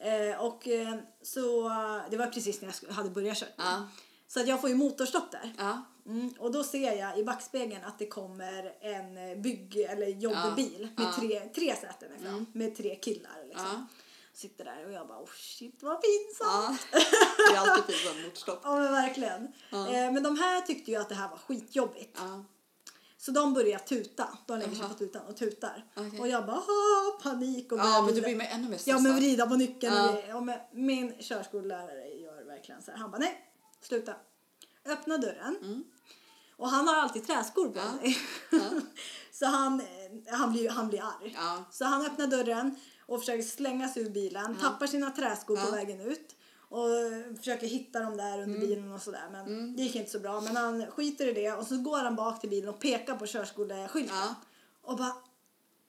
B: Eh, och eh, så, det var precis när jag hade börjat köra.
A: Ja.
B: Så att jag får ju motorstopp där.
A: Ja.
B: Mm, och då ser jag i backspegeln att det kommer en bygg eller jobbbil med tre, tre säten ifrån. Med tre killar liksom. Sitter där och jag bara oh shit vad pinsamt.
A: Ja. Det är alltid pinsamt motstopp.
B: Ja men verkligen.
A: Ja.
B: Eh, men de här tyckte ju att det här var skitjobbigt.
A: Ja.
B: Så de börjar tuta. De lägger sig på tutan och tutar.
A: Okej.
B: Och jag bara "Ah, panik och
A: Ja, men du blir med ännu mer
B: Ja men
A: stressad.
B: vrida på nyckeln
A: Ja.
B: och grejer. Och men, min körskollärare gör verkligen så här. Han bara nej, sluta. Öppna dörren. Och han har alltid träskor på
A: Mm. Ja.
B: sig.
A: Ja.
B: så han, eh, han, blir, han blir arg.
A: Ja.
B: Så han öppnar dörren och försöker slänga sig ur bilen. Tappar sina träskor på
A: Ja.
B: vägen ut. Och försöker hitta dem där under
A: Mm.
B: bilen och sådär. Men det gick inte så bra. Men han skiter i det och så går han bak till bilen och pekar på körskolleskylten.
A: Ja.
B: Och bara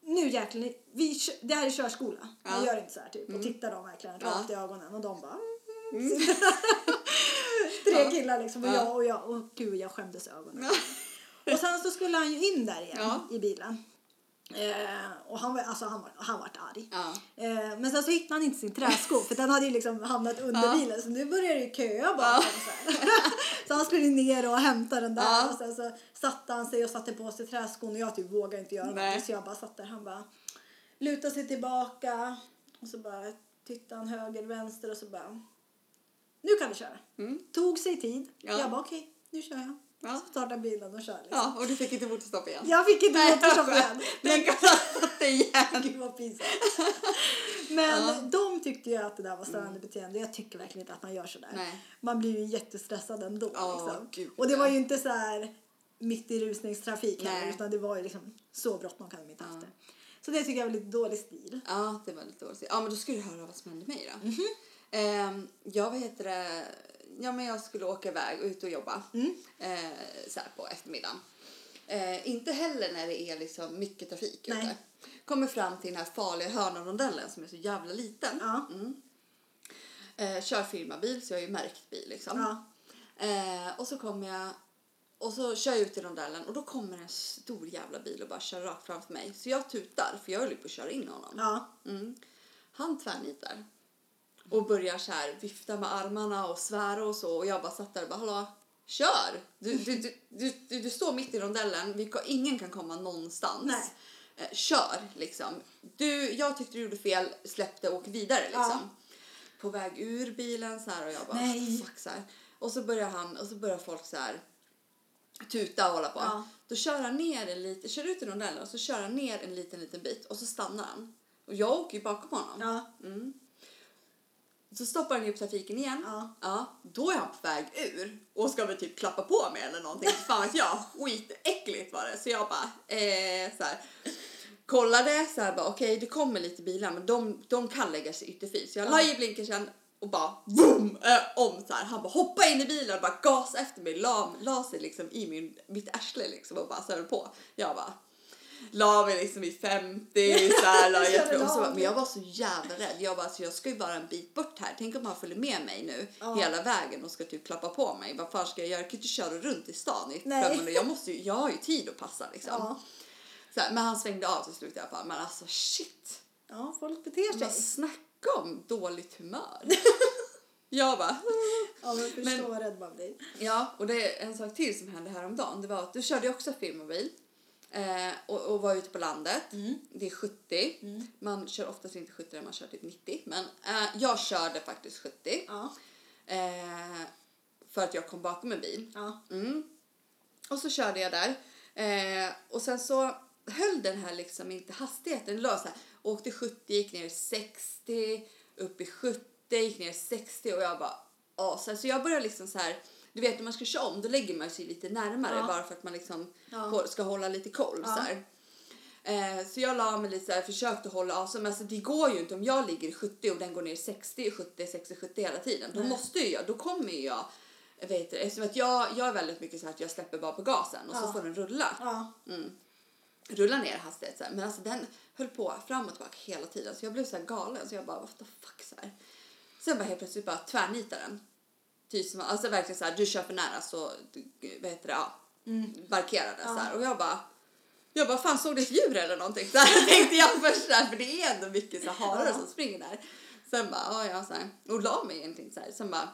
B: nu jäklar, vi, det här är körskola. Man
A: Ja.
B: gör inte så här typ. Och tittar dem verkligen
A: Ja.
B: rakt i ögonen och de bara mm. Tre killar liksom och
A: Ja.
B: jag och jag och gud jag skämdes ögonen. Och sen så skulle han ju in där igen
A: Ja.
B: i bilen. Eh, och han var, alltså han var, han vart arg.
A: Ja.
B: Eh, men sen så hittade han inte sin träsko för den hade ju liksom hamnat under
A: Ja.
B: bilen så nu började det köa bakom så här. så han skulle ner och hämta den där
A: Ja.
B: och sen så satte han sig och satte på sig träskon och jag typ vågade inte göra
A: Nej.
B: något så jag bara satt där. Han bara lutade sig tillbaka och så bara tittade han höger, vänster och så bara nu kan du köra.
A: Mm.
B: Tog sig tid.
A: Ja.
B: Jag bara okej, nu kör jag.
A: Ja.
B: Så startade bilen och kör liksom.
A: Ja, och du fick inte motorstopp igen.
B: Jag fick inte motorstopp igen.
A: Ha fått det igen.
B: Gud vad pinsamt. Men
A: Ja.
B: de tyckte ju att det där var störande beteende. Jag tycker verkligen inte att man gör sådär.
A: Nej.
B: Man blir ju jättestressad ändå.
A: Ja,
B: liksom.
A: gud,
B: Och det
A: ja.
B: var ju inte så här mitt i rusningstrafik heller,
A: Nej.
B: utan det var ju liksom så bråttom kan de inte haft det. Så det tycker jag var lite dålig stil.
A: Ja, det var lite dåligt. Ja, men då skulle du höra vad som hände mig då.
B: Mhm.
A: Ehm, jag, vad heter det, ja men jag skulle åka iväg och ut och jobba
B: Mm.
A: eh, så på eftermiddagen. Eh, inte heller när det är liksom mycket trafik
B: Nej.
A: ute. Kommer fram till den här farliga hörnarondellen som är så jävla liten.
B: Ja.
A: Mm. Eh, kör firmabil, så jag är ju märkt bil liksom.
B: Ja.
A: Eh, och så kommer jag och så kör jag ut i rondellen och då kommer en stor jävla bil och bara kör rakt framför mig. Så jag tutar för jag höll ju på att köra in honom.
B: Ja.
A: Mm. Han tvärnitar. Och börjar så här vifta med armarna och svära och så. Och jag bara satt där och bara hallå, kör! Du, du, du, du, du, står mitt i rondellen, vi, ingen kan komma någonstans.
B: Nej.
A: Eh, kör liksom. Du, jag tyckte du gjorde fel, släpp det och åk vidare liksom.
B: Ja.
A: På väg ur bilen så här och jag bara
B: Nej.
A: fuck så här. Och så börjar han och så börjar folk så här tuta och hålla på.
B: Ja.
A: Då kör han ner en liten, kör ut i rondellen och så kör han ner en liten liten bit och så stannar han. Och jag åker ju bakom honom.
B: Ja.
A: Mm. Så stoppar han upp trafiken igen.
B: Ja.
A: då är han på väg ur och ska väl typ klappa på mig eller någonting. Fan vet jag. Skitäckligt var det. Så jag bara eh, så här, kollade så här bara okej det kommer lite bilar men de, de kan lägga sig ytterfil. Så jag
B: Ja.
A: la i blinkersen och bara boom äh, om så här. Han bara hoppa in i bilen och bara gasa efter mig. La, la sig liksom i min, mitt arsle liksom och bara så på. Jag bara la mig liksom i 50 så här, la
B: Så
A: jätte- och så, men jag var så jävla rädd. Jag bara, så jag ska ju vara en bit bort här. Tänk om han följer med mig nu
B: Ja.
A: hela vägen och ska typ klappa på mig. Vad fan ska jag göra? Jag kan inte köra runt i stan i. Jag, måste ju, jag har ju tid att passa liksom.
B: Ja.
A: Så här, men han svängde av till slut i alla fall. Men alltså shit.
B: ja, folk beter sig.
A: snacka om dåligt humör. jag bara,
B: Ja, men förstå
A: Men-
B: vad rädd man blir.
A: Ja, och det är en sak till som hände häromdagen. Det var att du körde ju också firmabil eh, och, och var ute på landet.
B: Mm.
A: Det är 70. Man kör oftast inte 70 när man kör typ 90. Men eh, jag körde faktiskt 70.
B: Ja.
A: Eh, för att jag kom bakom en bil.
B: Ja.
A: Mm. Och så körde jag där. Eh, och sen så höll den här liksom inte hastigheten. Den låg så här, åkte 70, gick ner 60, upp i 70, gick ner 60 och jag bara så, så jag började liksom så här du vet när man ska köra om då lägger man sig lite närmare
B: Ja.
A: bara för att man liksom
B: Ja.
A: ska hålla lite koll
B: Ja.
A: så här. Eh, så jag la mig lite så här, försökte hålla av, så, men alltså, det går ju inte om jag ligger i 70 och den går ner 60, 70, 60, 70 hela tiden. Då
B: Nej.
A: måste ju jag, då kommer ju jag, vet inte, eftersom att jag, jag är väldigt mycket så att jag släpper bara på gasen och så
B: Ja.
A: får den rulla.
B: Ja.
A: Mm. Rulla ner hastighet så här. Men alltså den höll på fram och tillbaka hela tiden så jag blev så galen så jag bara what the fuck så här. Sen bara helt plötsligt bara tvärnitar den. Typ som, alltså verkligen så här, du kör för nära så, vad heter det, ja, markerade
B: Mm. Ja.
A: så här. Och jag bara, jag bara fan såg du ett djur eller någonting? Så här tänkte jag först där för det är ändå mycket så harar
B: Ja.
A: som springer där. Sen bara, ja ja så här, och la mig egentligen så här. Sen bara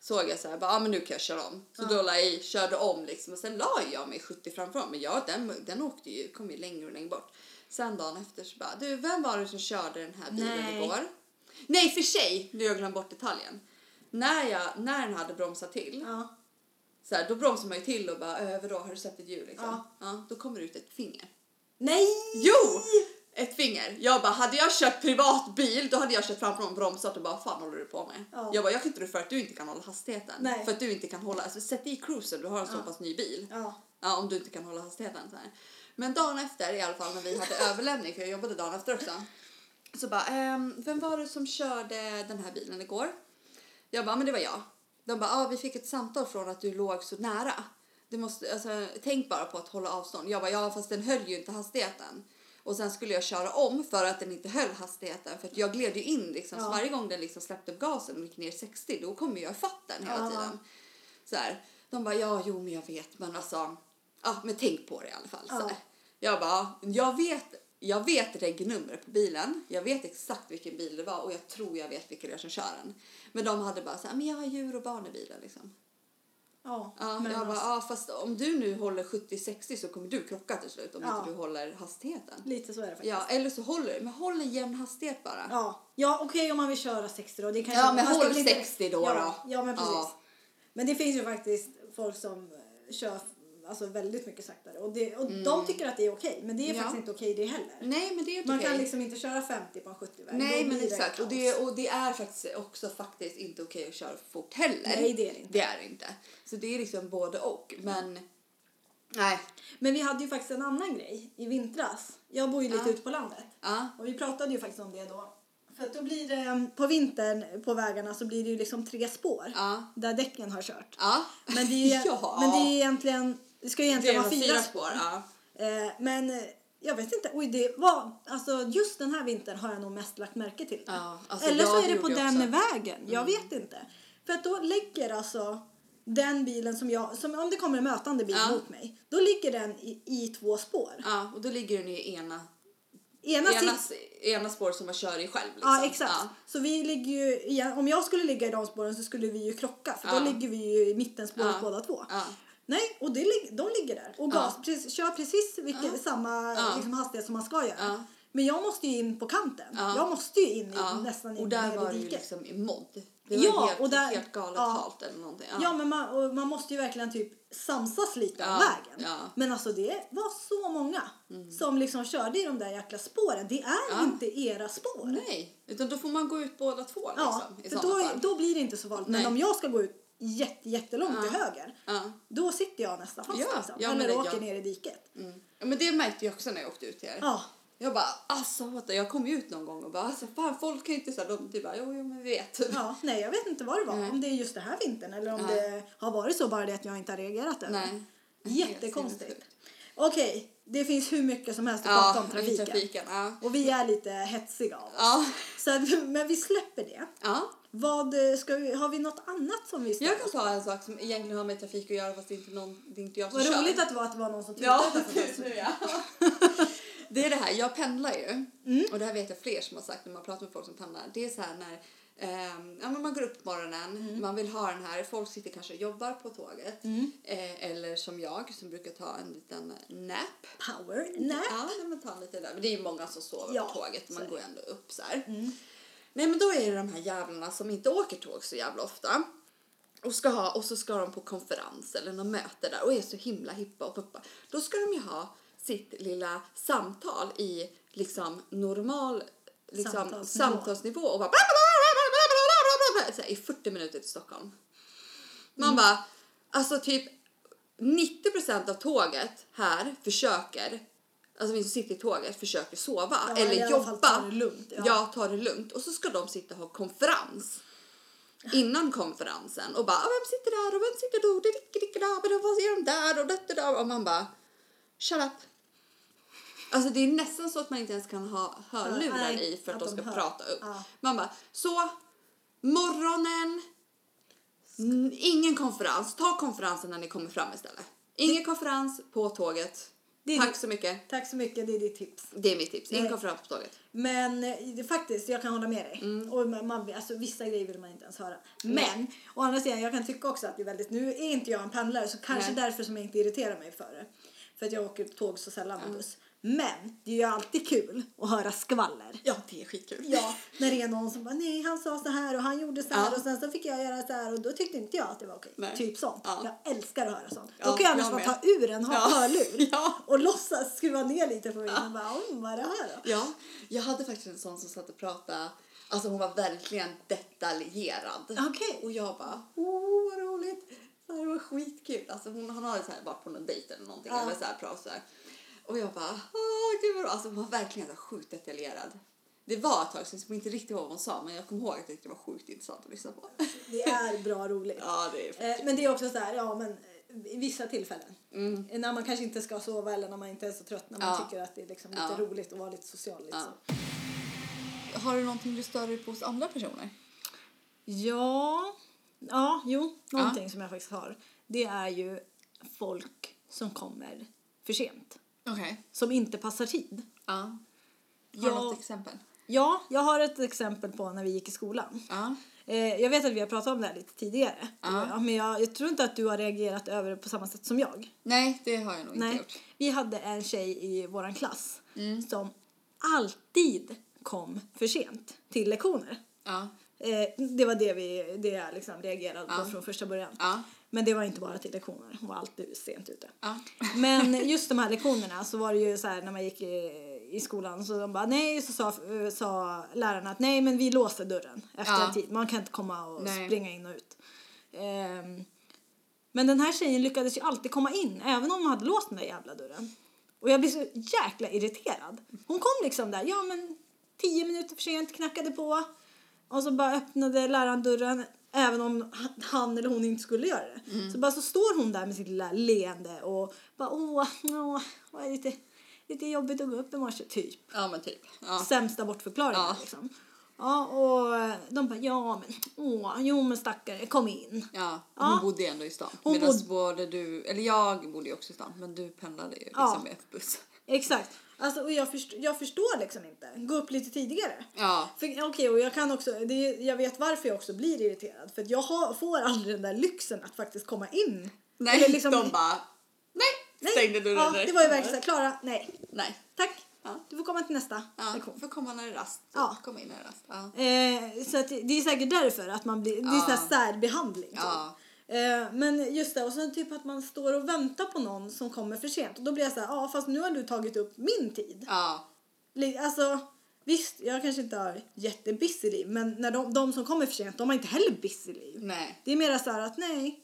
A: såg jag så här, bara, men nu kan jag köra om. Så
B: Ja.
A: då la jag körde om liksom och sen la jag mig 70 framför men ja den, den åkte ju, kom ju längre och längre bort. Sen dagen efter så bara, du vem var det som körde den här bilen
B: Nej.
A: igår? Nej för sig, nu har jag glömt bort detaljen. När, jag, när den hade bromsat till
B: Ja.
A: så här, då bromsar man ju till och bara över då har du sett ett djur liksom?
B: Ja.
A: Ja. då kommer det ut ett finger.
B: Nej!
A: Jo! Ett finger. Jag bara, hade jag kört privat bil då hade jag kört framför honom, bromsat och bara fan håller du på med?
B: Ja.
A: Jag bara, jag kan inte för att du inte kan hålla hastigheten.
B: Nej.
A: För att du inte kan hålla, alltså sätt i cruisen, du har en så pass ny bil.
B: Ja.
A: Ja, om du inte kan hålla hastigheten så här. Men dagen efter i alla fall när vi hade överlämning, för jag jobbade dagen efter också. Så bara, ehm, vem var det som körde den här bilen igår? Jag bara, men det var jag. De bara, ah, vi fick ett samtal från att du låg så nära. Du måste, alltså, tänk bara på att hålla avstånd. Jag bara, ja fast den höll ju inte hastigheten. Och sen skulle jag köra om för att den inte höll hastigheten. För att jag gled ju in liksom. Så
B: Ja.
A: varje gång den liksom släppte upp gasen och gick ner 60 då kommer jag ifatt den hela
B: Ja.
A: tiden. Så här. De bara, ja jo men jag vet men alltså. Ja men tänk på det i alla fall. Så
B: Ja.
A: här. Jag bara, jag vet, jag vet regnummer på bilen. Jag vet exakt vilken bil det var och jag tror jag vet vilka det är som kör den. Men de hade bara så här, men jag har djur och barn i bilen liksom.
B: Ja.
A: Ja,
B: men
A: jag bara, ja fast om du nu håller 70-60 så kommer du krocka till slut om
B: Ja.
A: inte du håller hastigheten.
B: lite så är det faktiskt.
A: Ja, eller så håller du, men håll en jämn hastighet bara.
B: Ja, ja okej om man vill köra 60 då. Det kanske,
A: Ja, men håll
B: inte-
A: 60 då
B: ja,
A: då.
B: Ja, men precis.
A: Ja.
B: Men det finns ju faktiskt folk som eh, kör alltså väldigt mycket saktare. Och, det, och de tycker att det är okej, men det är
A: Mm. Ja.
B: faktiskt inte okej det heller.
A: Nej, men det är
B: Man
A: okej.
B: kan liksom inte köra 50 på en 70-väg.
A: Nej, men exakt. Och det, och det är faktiskt också faktiskt inte okej att köra fort heller.
B: Nej, det är det inte.
A: Det är det inte. Så det är liksom både och. Men nej.
B: Men vi hade ju faktiskt en annan grej i vintras. Jag bor ju lite
A: Ja.
B: ute på landet.
A: Ja.
B: Och vi pratade ju faktiskt om det då. För att då blir det, på vintern på vägarna så blir det ju liksom tre spår.
A: Ja.
B: Där däcken har kört.
A: Ja.
B: Men det är
A: Ja.
B: men det är egentligen, det ska ju egentligen vara
A: fyra,
B: fyra,
A: spår. Ja.
B: Eh, men eh, jag vet inte, oj det var, alltså just den här vintern har jag nog mest lagt märke till det.
A: Ja, alltså,
B: Eller
A: ja,
B: så är det på den
A: också. Mm.
B: vägen, jag vet inte. För att då lägger alltså den bilen som jag, som om det kommer en mötande bil
A: Ja.
B: mot mig, då ligger den i, i två spår.
A: ja, och då ligger den i ena,
B: Ena,
A: ena, ena spår som man kör i själv. Liksom.
B: Ja, exakt. Så vi ligger ju, om jag skulle ligga i de spåren så skulle vi ju krocka för
A: Ja.
B: då ligger vi ju i mittenspåret
A: Ja.
B: båda två.
A: Ja.
B: Nej, och det, de ligger där och gas,
A: Ja.
B: precis, kör precis vilket, samma
A: Ja.
B: liksom, hastighet som man ska göra.
A: Ja.
B: Men jag måste ju in på kanten.
A: Ja.
B: Jag måste ju in i,
A: Ja.
B: nästan in
A: och där var
B: i diket.
A: liksom i modd. Det var
B: Ja,
A: helt,
B: och där-
A: helt galet
B: ja.
A: halt eller någonting.
B: Ja, men man, man måste ju verkligen typ samsas lite
A: Ja,
B: av vägen.
A: ja. Mm.
B: Men alltså det var så många som liksom körde i de där jäkla spåren. Det är
A: Ja.
B: inte era spår.
A: Nej, utan då får man gå ut båda två liksom,
B: Ja,
A: i
B: för då,
A: fall.
B: då blir det inte så farligt. Men om jag ska gå ut jätte, jättelångt
A: Ja.
B: till höger,
A: Ja.
B: då sitter jag nästan fast
A: Ja,
B: liksom.
A: ja,
B: Eller åker
A: ja.
B: ner i diket.
A: Mm. ja, men det märkte jag också när jag åkte ut här.
B: Ja,
A: Jag bara, alltså the-" jag kom ju ut någon gång och bara, alltså fan folk kan ju inte säga de typ bara, jo, jo men vi vet.
B: ja, nej jag vet inte vad det var.
A: Nej.
B: Om det är just det här vintern eller om
A: Nej.
B: det har varit så bara det att jag inte har reagerat över.
A: Nej.
B: Jättekonstigt. Okej, det finns hur mycket som helst att
A: Ja,
B: prata om trafiken.
A: trafiken. Ja.
B: Och vi är lite hetsiga av oss.
A: Ja.
B: Så att, men vi släpper det.
A: ja.
B: Vad, ska vi, har vi något annat som vi ska...
A: Jag kan ta en sak som egentligen har med trafik att göra fast det är inte, någon, det är inte jag som
B: Vad
A: kör.
B: roligt att det var att det var någon som
A: Ja, nu
B: fönstret.
A: ja. Det är det här, jag pendlar ju.
B: Mm.
A: Och det här vet jag fler som har sagt när man pratar med folk som pendlar. Det är så här när ehm, ja, men man går upp på morgonen,
B: Mm.
A: man vill ha den här, folk sitter kanske och jobbar på tåget. Eh, eller som jag som brukar ta en liten nap.
B: Power nap.
A: Ja, nej, men ta en lite där. Men det är ju många som sover
B: Ja,
A: på tåget. Man går
B: det.
A: ändå upp så här. Nej men då är det de här jävlarna som inte åker tåg så jävla ofta. Och, ska ha, och så ska de på konferens eller något möte där och är så himla hippa och puppa. Då ska de ju ha sitt lilla samtal i liksom normal liksom,
B: samtalsnivå.
A: samtalsnivå och bara så här, i 40 minuter till Stockholm. Man mm. bara, alltså typ 90 % av tåget här försöker Alltså vi som sitter i tåget försöker sova
B: Ja, eller
A: jobba.
B: ta det lugnt, ja.
A: ja, ta det lugnt. Och så ska de sitta och ha konferens innan konferensen och bara "Ah, vem sitter där och vem sitter då? Och vad gör de där och detta där och man bara shut up. Alltså det är nästan så att man inte ens kan ha hörlurar i för att,
B: att
A: de ska
B: hör.
A: prata upp.
B: Ja.
A: Man bara så morgonen ingen konferens. Ta konferensen när ni kommer fram istället. Ingen konferens på tåget. Tack så mycket.
B: Tack så mycket, det är ditt tips.
A: Det är mitt tips. Ingen
B: Nej.
A: konferens på tåget.
B: Men eh, det, faktiskt, jag kan hålla med dig.
A: Mm.
B: Och man, man, alltså, vissa grejer vill man inte ens höra. Men å andra sidan, jag kan tycka också att det är väldigt... Nu är inte jag en pendlare så kanske
A: Nej.
B: därför som jag inte irriterar mig för det. För att jag åker tåg så sällan med buss. Men det är ju alltid kul att höra skvaller.
A: Ja, det är skitkul.
B: Ja, när det är någon som bara nej han sa så här och han gjorde så här
A: Ja.
B: och sen så fick jag göra så här och då tyckte inte jag att det var okej.
A: Nej.
B: Typ sånt.
A: Ja.
B: Jag älskar att höra sånt.
A: Ja,
B: då kan jag nästan ta ur en
A: Ja.
B: hörlur
A: Ja.
B: och låtsas skruva ner lite på min och bara "Oj, vad är det här då?
A: Ja, jag hade faktiskt en sån som satt och pratade. Alltså hon var verkligen detaljerad.
B: Okej.
A: Och jag bara, åh vad roligt. Det var skitkul. Alltså hon, han hade så här varit på någon dejt eller någonting.
B: Ja.
A: Eller så här så här. Och jag bara, åh gud vad bra. Alltså hon var verkligen så sjukt detaljerad. Det var ett tag sedan, jag inte riktigt ihåg vad hon sa. Men jag kommer ihåg att det var sjukt intressant att lyssna på.
B: Det är bra roligt.
A: Ja, det är
B: Eh, Men det är också så här, ja men eh, i vissa tillfällen. När man kanske inte ska sova eller när man inte är så trött. När man
A: Mm. Ja.
B: tycker att det är liksom lite
A: Ja.
B: roligt att vara lite social. Liksom.
A: Har du någonting du stör dig på hos andra personer?
B: Ja, ja, jo, någonting som jag faktiskt har. Det är ju folk som kommer för sent.
A: Okej.
B: Som inte passar tid.
A: Ja. Har
B: Jag-
A: något exempel?
B: Ja, jag har ett exempel på när vi gick i skolan.
A: Ja.
B: Eh, jag vet att vi har pratat om det här lite tidigare.
A: Ja.
B: Ja, men jag, jag tror inte att du har reagerat över det på samma sätt som jag.
A: Nej, det har jag nog inte
B: Nej.
A: gjort.
B: Vi hade en tjej i våran klass
A: Mm.
B: som alltid kom för sent till lektioner.
A: Ja.
B: Eh, det var det, vi, det jag liksom reagerade på från första början. Men det var inte bara till lektioner, hon var alltid sent ute.
A: Ja.
B: Men just de här lektionerna så var det ju så här när man gick i, i skolan så de bara nej så sa, eh, sa lärarna att nej men vi låser dörren efter
A: Ja.
B: en tid. Man kan inte komma och
A: Nej.
B: springa in och ut. Ehm, men den här tjejen lyckades ju alltid komma in även om hon hade låst den där jävla dörren. Och jag blev så jäkla irriterad. Hon kom liksom där, ja men tio minuter för sent, knackade på. Och så bara öppnade läraren dörren även om han eller hon inte skulle göra det.
A: Mm.
B: Så bara så står hon där med sitt lilla leende och bara åh, åh, vad är lite, lite jobbigt att gå upp i morse, typ.
A: ja, men typ. Ja.
B: Sämsta bortförklaringen
A: Ja.
B: liksom. Ja, och de bara ja men åh, jo men stackare, kom in.
A: Ja,
B: Ja.
A: hon bodde ju ändå i stan. Medan
B: bod-
A: både du, eller jag bodde ju också i stan, men du pendlade ju liksom
B: Ja.
A: med buss.
B: Exakt. Alltså, och jag, först, jag förstår liksom inte. Gå upp lite tidigare.
A: Ja,
B: okej, och jag kan också, det, är- jag vet varför jag också blir irriterad. För att jag har, får aldrig den där lyxen att faktiskt komma in.
A: nej,
B: Eller liksom-
A: de bara nej,
B: Nej.
A: stängde dörren
B: Ja,
A: direkt.
B: det var ju verkligen såhär, Klara, nej,
A: Nej,
B: tack.
A: Ja.
B: Du får komma till nästa
A: ja,
B: lektion.
A: får komma när det är rast.
B: Ja.
A: Kom in när det är rast. Ja.
B: Eh, så att det är säkert därför att man blir, det är
A: Ja.
B: särbehandling. typ.
A: Ja.
B: Eh, men just det, och sen typ att man står och väntar på någon som kommer för sent. Och då blir jag så här, ja fast nu har du tagit upp min tid.
A: ja,
B: Alltså, visst, jag kanske inte har jättebusy liv, men när de, de som kommer för sent, de har inte heller busy liv.
A: nej.
B: Det är mer så här att nej.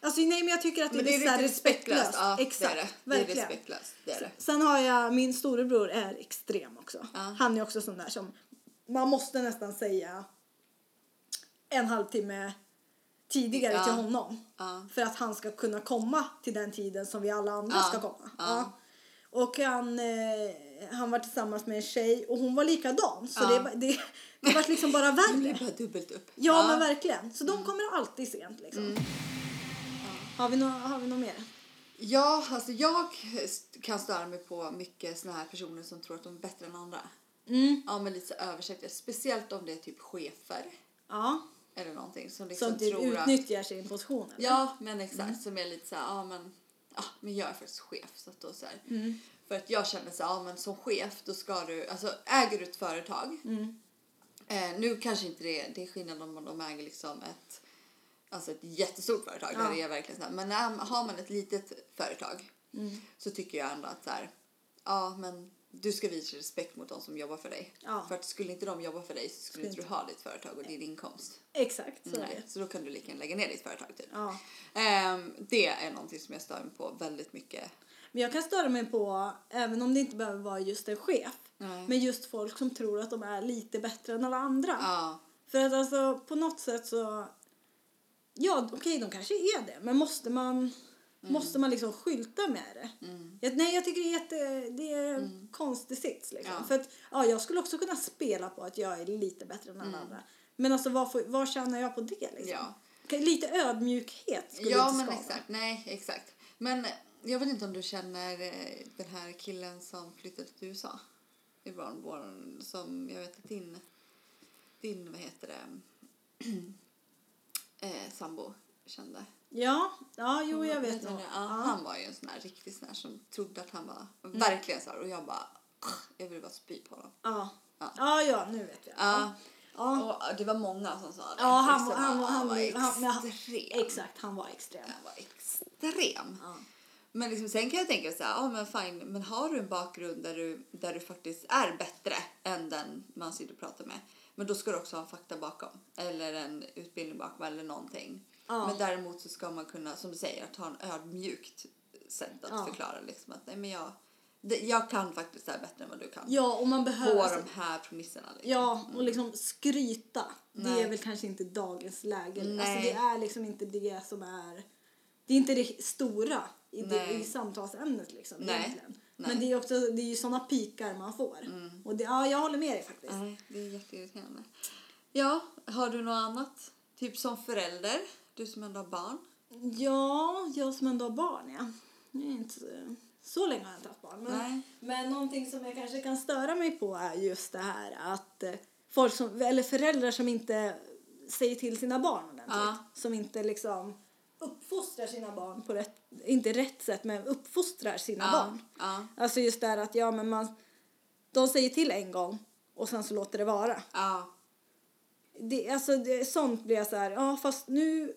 B: Alltså nej, men jag tycker att det,
A: det är
B: lite
A: lite respektlöst. Ja,
B: Exakt,
A: det är det. Det är
B: verkligen.
A: respektlöst. Det är det.
B: Sen har jag, min storebror är extrem också.
A: Ja.
B: Han är också sån där som, man måste nästan säga en halvtimme tidigare
A: Ja.
B: till honom.
A: Ja.
B: För att han ska kunna komma till den tiden som vi alla andra
A: Ja.
B: ska komma.
A: Ja.
B: Och han, eh, han var tillsammans med en tjej och hon var likadan. Så det, det, det var liksom bara
A: Det blir
B: värre.
A: bara dubbelt upp.
B: Ja, men verkligen. Så de kommer alltid sent liksom.
A: Mm.
B: Har, vi nå, har vi något mer?
A: Ja, alltså jag kan störa mig på mycket såna här personer som tror att de är bättre än andra.
B: Mm.
A: Ja, men lite så översättare. Speciellt om det är typ chefer
B: Ja,
A: eller någonting som liksom
B: som typ
A: tror att...
B: utnyttjar sin position. eller?
A: Ja, men exakt. Som är lite så här, ja men, ja, men jag är faktiskt chef. Så att då så här,
B: Mm.
A: För att jag känner så här, ja men som chef då ska du, alltså äger du ett företag.
B: Mm.
A: Eh, nu kanske inte det, det är skillnad om de äger liksom ett, alltså ett jättestort företag.
B: Ja.
A: Där det är verkligen så här, men när, har man ett litet företag
B: Mm.
A: så tycker jag ändå att så här, ja men du ska visa respekt mot de som jobbar för dig.
B: Ja.
A: För att skulle inte de jobba för dig så skulle inte du ha ditt företag och din inkomst.
B: Exakt, så
A: Nej, så då kan du lika gärna lägga ner ditt företag typ.
B: Ja.
A: Ehm, det är någonting som jag stör mig på väldigt mycket.
B: Men jag kan störa mig på, även om det inte behöver vara just en chef,
A: Nej.
B: men just folk som tror att de är lite bättre än alla andra.
A: Ja,
B: För att alltså på något sätt så, ja okej de kanske är det, men måste man, måste man liksom skylta med det?
A: mm,
B: Jag, nej jag tycker det är, jätte, det är en konstig sits liksom.
A: Ja.
B: För att ja, jag skulle också kunna spela på att jag är lite bättre än alla
A: Mm.
B: andra. Men alltså vad, får, vad tjänar jag på det liksom?
A: ja.
B: Lite ödmjukhet skulle
A: ja
B: inte
A: men
B: skada.
A: exakt. Nej, exakt. Men jag vet inte om du känner eh, den här killen som flyttade till USA i barnbarn som jag vet att din, din vad heter det, eh, sambo kände.
B: Ja, ja jo jag vet nog. Ja.
A: Han var ju en sån här riktig sån här som trodde att han var verkligen så här och jag bara jag vill bara spy på honom.
B: Ja.
A: Ja.
B: Ja. ja, nu vet jag.
A: Ja.
B: Ja.
A: Och det var många som sa det.
B: Ja, han, han,
A: ja,
B: han,
A: var
B: han, han, han,
A: extrem.
B: Exakt, han var extrem.
A: Han var extrem.
B: Ja.
A: Men liksom, sen kan jag tänka så här, ja men fine, men har du en bakgrund där du, där du faktiskt är bättre än den man sitter och pratar med, men då ska du också ha fakta bakom. Eller en utbildning bakom eller någonting.
B: Ja.
A: Men däremot så ska man kunna, som du säger, att ha en ödmjukt sätt att
B: Ja.
A: förklara liksom att nej men jag, det, jag kan faktiskt det här bättre än vad du kan.
B: Ja, och man
A: På
B: behöver... alltså,
A: de här premisserna. Liksom.
B: Ja, och liksom skryta. Det
A: Nej.
B: är väl kanske inte dagens läge. Alltså
A: Nej.
B: det är liksom inte det som är... Det är inte det stora i, det, i samtalsämnet liksom
A: Nej.
B: egentligen.
A: Nej.
B: Men det är också det är ju såna pikar man får.
A: Mm.
B: Och det, ja, jag håller med dig faktiskt.
A: Nej, det är jätteirriterande. Ja, har du något annat? Typ som förälder, du som ändå har barn.
B: Ja, jag som ändå har barn ja. Det är inte så, så länge har jag inte haft barn. Men,
A: Nej.
B: men någonting som jag kanske kan störa mig på är just det här att eh, folk som, eller föräldrar som inte säger till sina barn ordentligt.
A: Ja.
B: Som inte liksom uppfostrar sina barn på rätt, inte rätt sätt, men uppfostrar sina
A: Ja,
B: barn.
A: ja,
B: Alltså just det här att ja men man, de säger till en gång och sen så låter det vara.
A: ja.
B: det, alltså det, sånt blir jag så här, ja fast nu,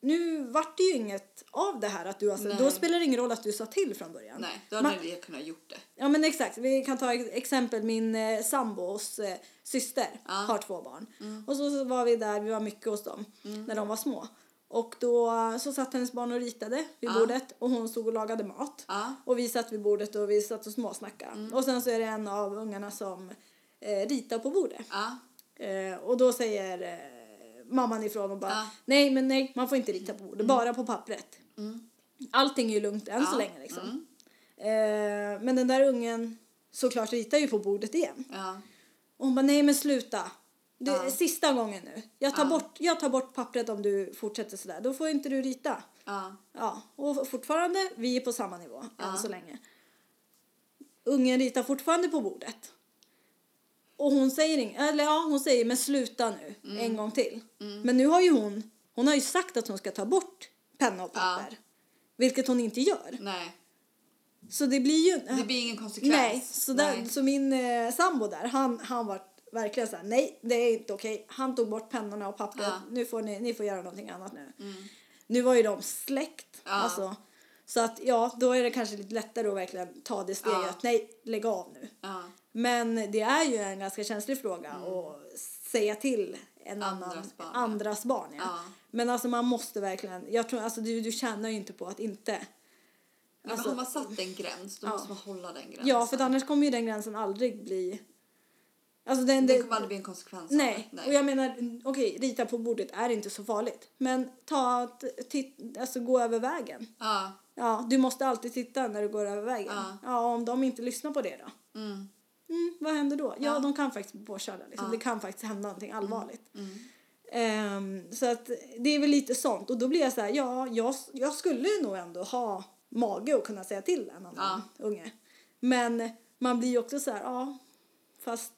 B: nu vart det ju inget av det här att du
A: Nej.
B: Då spelar det ingen roll att du sa till från början.
A: Nej, då hade
B: Man-
A: ni kunnat gjort det.
B: Ja men exakt, vi kan ta ex- exempel min eh, sambos eh, syster
A: Ja.
B: har två barn. Och så, så var vi där, vi var mycket hos dem när de var små. Och då så satt hennes barn och ritade vid
A: Ja.
B: bordet och hon stod och lagade mat.
A: Ja.
B: Och vi satt vid bordet och vi satt och småsnackade. Och sen så är det en av ungarna som eh, ritar på bordet. Eh, och då säger eh, mamman ifrån och bara
A: Ja.
B: nej men nej man får inte rita på bordet, bara på pappret.
A: Mm.
B: Allting är ju lugnt än så
A: Ja.
B: länge liksom.
A: Mm.
B: Eh, men den där ungen såklart ritar ju på bordet igen.
A: Ja.
B: Och hon bara nej men sluta. Det är sista gången nu. Jag tar, bort, jag tar bort pappret om du fortsätter sådär. Då får inte du rita.
A: Ja.
B: Och fortfarande, vi är på samma nivå än så länge. Ungen ritar fortfarande på bordet. Och hon säger inget, eller ja hon säger men sluta nu
A: Mm.
B: en gång till. Men nu har ju hon, hon har ju sagt att hon ska ta bort penna och
A: Ja.
B: papper. Vilket hon inte gör.
A: Nej,
B: Så det blir ju...
A: det blir ingen konsekvens.
B: Nej, så, där,
A: Nej.
B: så min eh, sambo där, han, han var verkligen så här, nej det är inte okej. Han tog bort pennorna och pappret,
A: Ja.
B: nu får ni, ni får göra någonting annat nu.
A: Mm.
B: Nu var ju de släkt,
A: Ja.
B: alltså. Så att ja, då är det kanske lite lättare att verkligen ta det steget,
A: Ja.
B: nej, lägg av nu. Men det är ju en ganska känslig fråga att säga till en
A: Mm. Andras
B: annan,
A: barn,
B: andras barn. Ja.
A: Ja.
B: Men alltså man måste verkligen, jag tror, alltså du, du tjänar ju inte på att inte.
A: Men
B: Alltså-
A: har man satt en gräns, då
B: Ja.
A: måste man hålla den gränsen.
B: Ja, för annars kommer ju den gränsen aldrig bli... Alltså den,
A: Det
B: det,
A: kommer aldrig bli en konsekvens
B: nej.
A: det.
B: och jag menar, okej, rita på bordet är inte så farligt. Men ta, titt, alltså gå över vägen.
A: Ja.
B: Ja, du måste alltid titta när du går över vägen.
A: Ja.
B: Ja, om de inte lyssnar på det då?
A: Mm.
B: Mm, vad händer då? Ja,
A: Ja.
B: de kan faktiskt bli påkörda. Liksom.
A: Ja.
B: Det kan faktiskt hända någonting allvarligt.
A: Mm.
B: Ehm, så att det är väl lite sånt. Och då blir jag så här, ja, jag, jag skulle nog ändå ha mage att kunna säga till en annan unge. Men man blir ju också så här, ja, fast...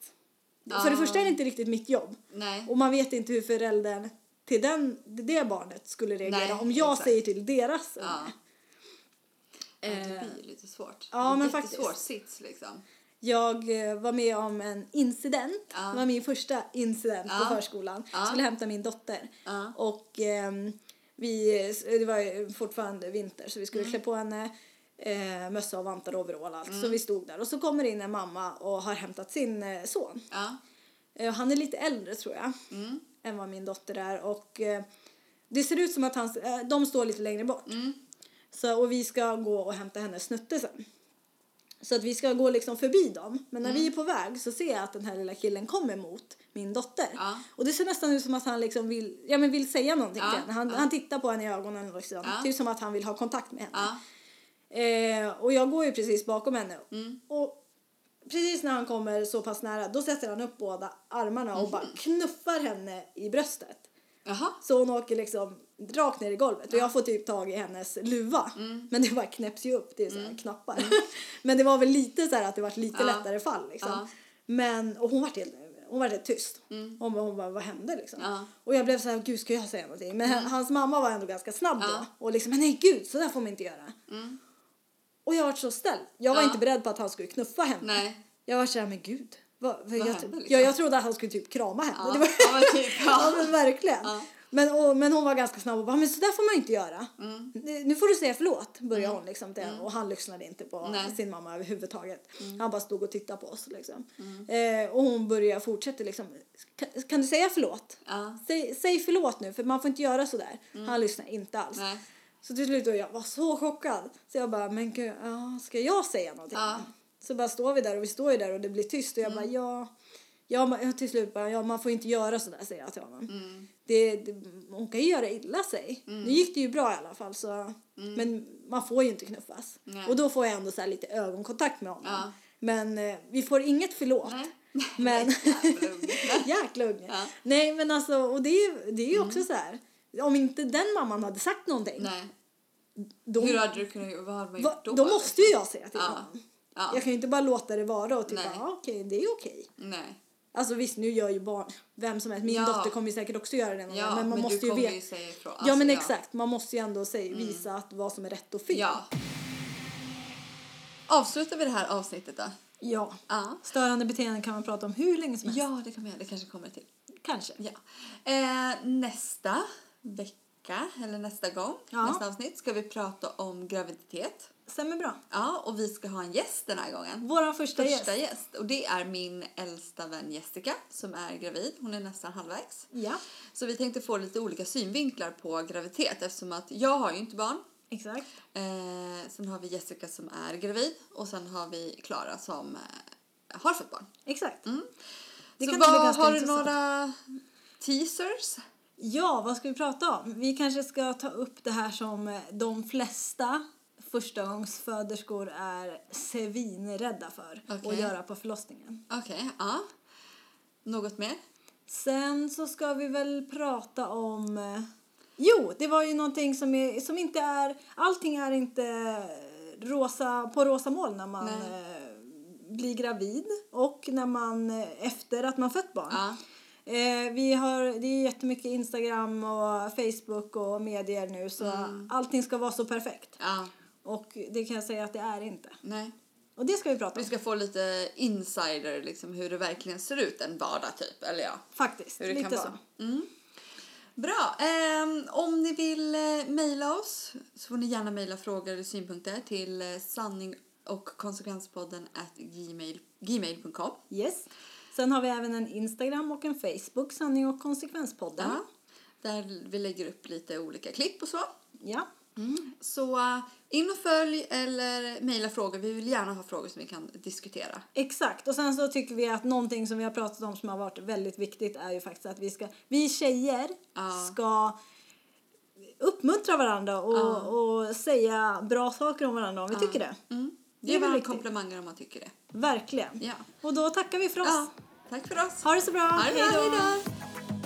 B: För det
A: Ja.
B: första är det inte riktigt mitt jobb.
A: Nej.
B: Och man vet inte hur föräldern till den, det barnet skulle reagera
A: Nej,
B: om jag
A: exakt.
B: säger till deras unge.
A: Ja. Ja, det
B: Eh,
A: blir lite svårt.
B: ja,
A: det är
B: men
A: en
B: faktiskt.
A: sits liksom.
B: Jag eh, var med om en incident.
A: Ja.
B: Det var min första incident
A: Ja.
B: på förskolan.
A: Ja.
B: Jag skulle hämta min dotter. Och ehm, vi, det var fortfarande vinter så vi skulle
A: Mm.
B: klä på henne eh, mössa och vantar och overall allt. Så vi stod där och så kommer in en mamma och har hämtat sin eh, son. Eh, han är lite äldre tror jag
A: Mm.
B: än vad min dotter är och eh, det ser ut som att han, eh, de står lite längre bort.
A: Mm.
B: Så, och vi ska gå och hämta hennes snutte sen. Så att vi ska gå liksom förbi dem. Men när vi är på väg så ser jag att den här lilla killen kommer mot min dotter.
A: Ja.
B: Och det ser nästan ut som att han liksom vill, ja, men vill säga någonting
A: Ja,
B: till henne. Han,
A: ja.
B: han tittar på henne i ögonen liksom.
A: Ja.
B: Typ som att han vill ha kontakt med henne. Eh, och jag går ju precis bakom henne.
A: Mm.
B: Och precis när han kommer så pass nära då sätter han upp båda armarna och bara knuffar henne i bröstet.
A: Jaha.
B: Så hon åker liksom rakt ner i golvet och jag får typ tag i hennes luva.
A: Mm.
B: Men det bara knäpps ju upp, det är så här knappar. Men det var väl lite så här att det var lite
A: Ja.
B: lättare fall liksom.
A: Ja.
B: Men, och hon var helt, hon var helt tyst.
A: Mm.
B: Hon, bara, hon bara, vad hände liksom?
A: Ja.
B: Och jag blev så här, gud ska jag säga någonting? Men hans mamma var ändå ganska snabb
A: Mm. Ja.
B: då. Och liksom, men nej gud, så där får man inte göra.
A: Mm.
B: Och jag var så ställd. Jag var
A: Ja.
B: inte beredd på att han skulle knuffa henne.
A: Nej.
B: Jag var så här, men gud. Vad, vad jag,
A: hände liksom?
B: ja, jag trodde att han skulle typ krama henne.
A: Ja.
B: Det var,
A: ja, men typ.
B: Ja
A: Ja.
B: men verkligen. Men, och, men hon var ganska snabb och bara, men så där får man inte göra.
A: Mm.
B: Nu får du säga förlåt, började hon liksom till Och han lyssnade inte på
A: Nej.
B: sin mamma överhuvudtaget.
A: Mm.
B: Han bara stod och tittade på oss liksom. Eh, och hon började fortsätta liksom, kan, kan du säga förlåt?
A: Ja.
B: Säg, säg förlåt nu för man får inte göra sådär. Han lyssnade inte alls.
A: Nej.
B: Så till slut och jag var så chockad. Så jag bara, men gud, ja, ska jag säga någonting?
A: Ja.
B: Så bara står vi där och vi står ju där och det blir tyst och jag bara, ja. Ja, till slut bara, ja man får inte göra sådär säger jag till honom.
A: Mm.
B: Det, det, hon kan ju göra illa sig. Nu gick det ju bra i alla fall så. Men man får ju inte knuffas.
A: Nej.
B: Och då får jag ändå så lite ögonkontakt med honom.
A: Ja.
B: Men eh, vi får inget förlåt.
A: Nej.
B: Men jäkla unge.
A: Ja.
B: Nej men alltså och det det är ju också så här. Om inte den mamman hade sagt någonting.
A: Nej.
B: Då,
A: Hur hade du kunnat vad hade man gjort då?
B: då måste ju jag säga till
A: Ja.
B: honom.
A: Ja.
B: Jag kan ju inte bara låta det vara och
A: Nej.
B: ja, okej det är okej.
A: Nej.
B: Alltså visst nu gör ju barn, vem som helst, min
A: Ja.
B: dotter kommer ju säkert också göra det någon
A: Ja,
B: gång, men man
A: men
B: måste ju veta.
A: ju säga ifrån.
B: ja men
A: Alltså,
B: exakt, man måste ju ändå säga, visa att vad som är rätt och fel.
A: Ja. Avslutar vi det här avsnittet då?
B: ja.
A: Ja.
B: Störande beteenden kan man prata om hur länge som helst.
A: Ja, det kan vi göra. Det kanske kommer till.
B: kanske.
A: Ja. Eh, nästa vecka, eller nästa gång,
B: Ja.
A: nästa avsnitt, ska vi prata om graviditet.
B: Stämmer bra.
A: Ja, och vi ska ha en gäst den här gången.
B: Vår första,
A: Första
B: gäst.
A: gäst. Och det är min äldsta vän Jessica som är gravid. Hon är nästan halvvägs.
B: Ja,
A: Så vi tänkte få lite olika synvinklar på graviditet eftersom att jag har ju inte barn.
B: exakt.
A: Eh, sen har vi Jessica som är gravid och sen har vi Klara som eh, har fått barn.
B: Exakt.
A: Mm.
B: Det
A: så
B: kan
A: vad, har du några teasers?
B: Ja, vad ska vi prata om? Vi kanske ska ta upp det här som de flesta förstagångsföderskor är svinrädda för att
A: Okej.
B: göra på förlossningen.
A: Okej, ja. Något mer?
B: Sen så ska vi väl prata om... eh, Jo, det var ju någonting som, är, som inte är... Allting är inte rosa, på rosa moln när man
A: Nej.
B: eh, blir gravid och när man eh, efter att man fött barn.
A: Ja.
B: Eh, vi har, det är jättemycket Instagram och Facebook och medier nu så allting ska vara så perfekt.
A: Ja,
B: Och det kan jag säga att det är inte.
A: nej.
B: Och det ska vi prata
A: Vi
B: om.
A: ska få lite insider, liksom hur det verkligen ser ut en vardag typ. Eller ja,
B: Faktiskt,
A: hur det
B: lite
A: kan
B: så.
A: vara. Mm. Bra. Ehm, om ni vill eh, mejla oss så får ni gärna mejla frågor eller synpunkter till eh, sanning och konsekvenspodden at gmail, gmail.com.
B: Yes. Sen har vi även en Instagram och en Facebook, Sanning och konsekvenspodden.
A: Ja, där vi lägger upp lite olika klipp och så.
B: Ja.
A: Så eh, in och följ eller mejla frågor. Vi vill gärna ha frågor som vi kan diskutera.
B: Exakt. Och sen så tycker vi att någonting som vi har pratat om som har varit väldigt viktigt är ju faktiskt att vi ska, vi tjejer
A: Ja.
B: ska uppmuntra varandra och,
A: Ja.
B: och säga bra saker om varandra om vi tycker det.
A: Mm.
B: Det
A: Ge varandra komplimanger om man tycker det.
B: Verkligen.
A: Ja.
B: Och då tackar vi för oss.
A: ja. Tack för oss.
B: Ha det så bra.
A: Ha det bra.
B: Hej då.
A: Hej då.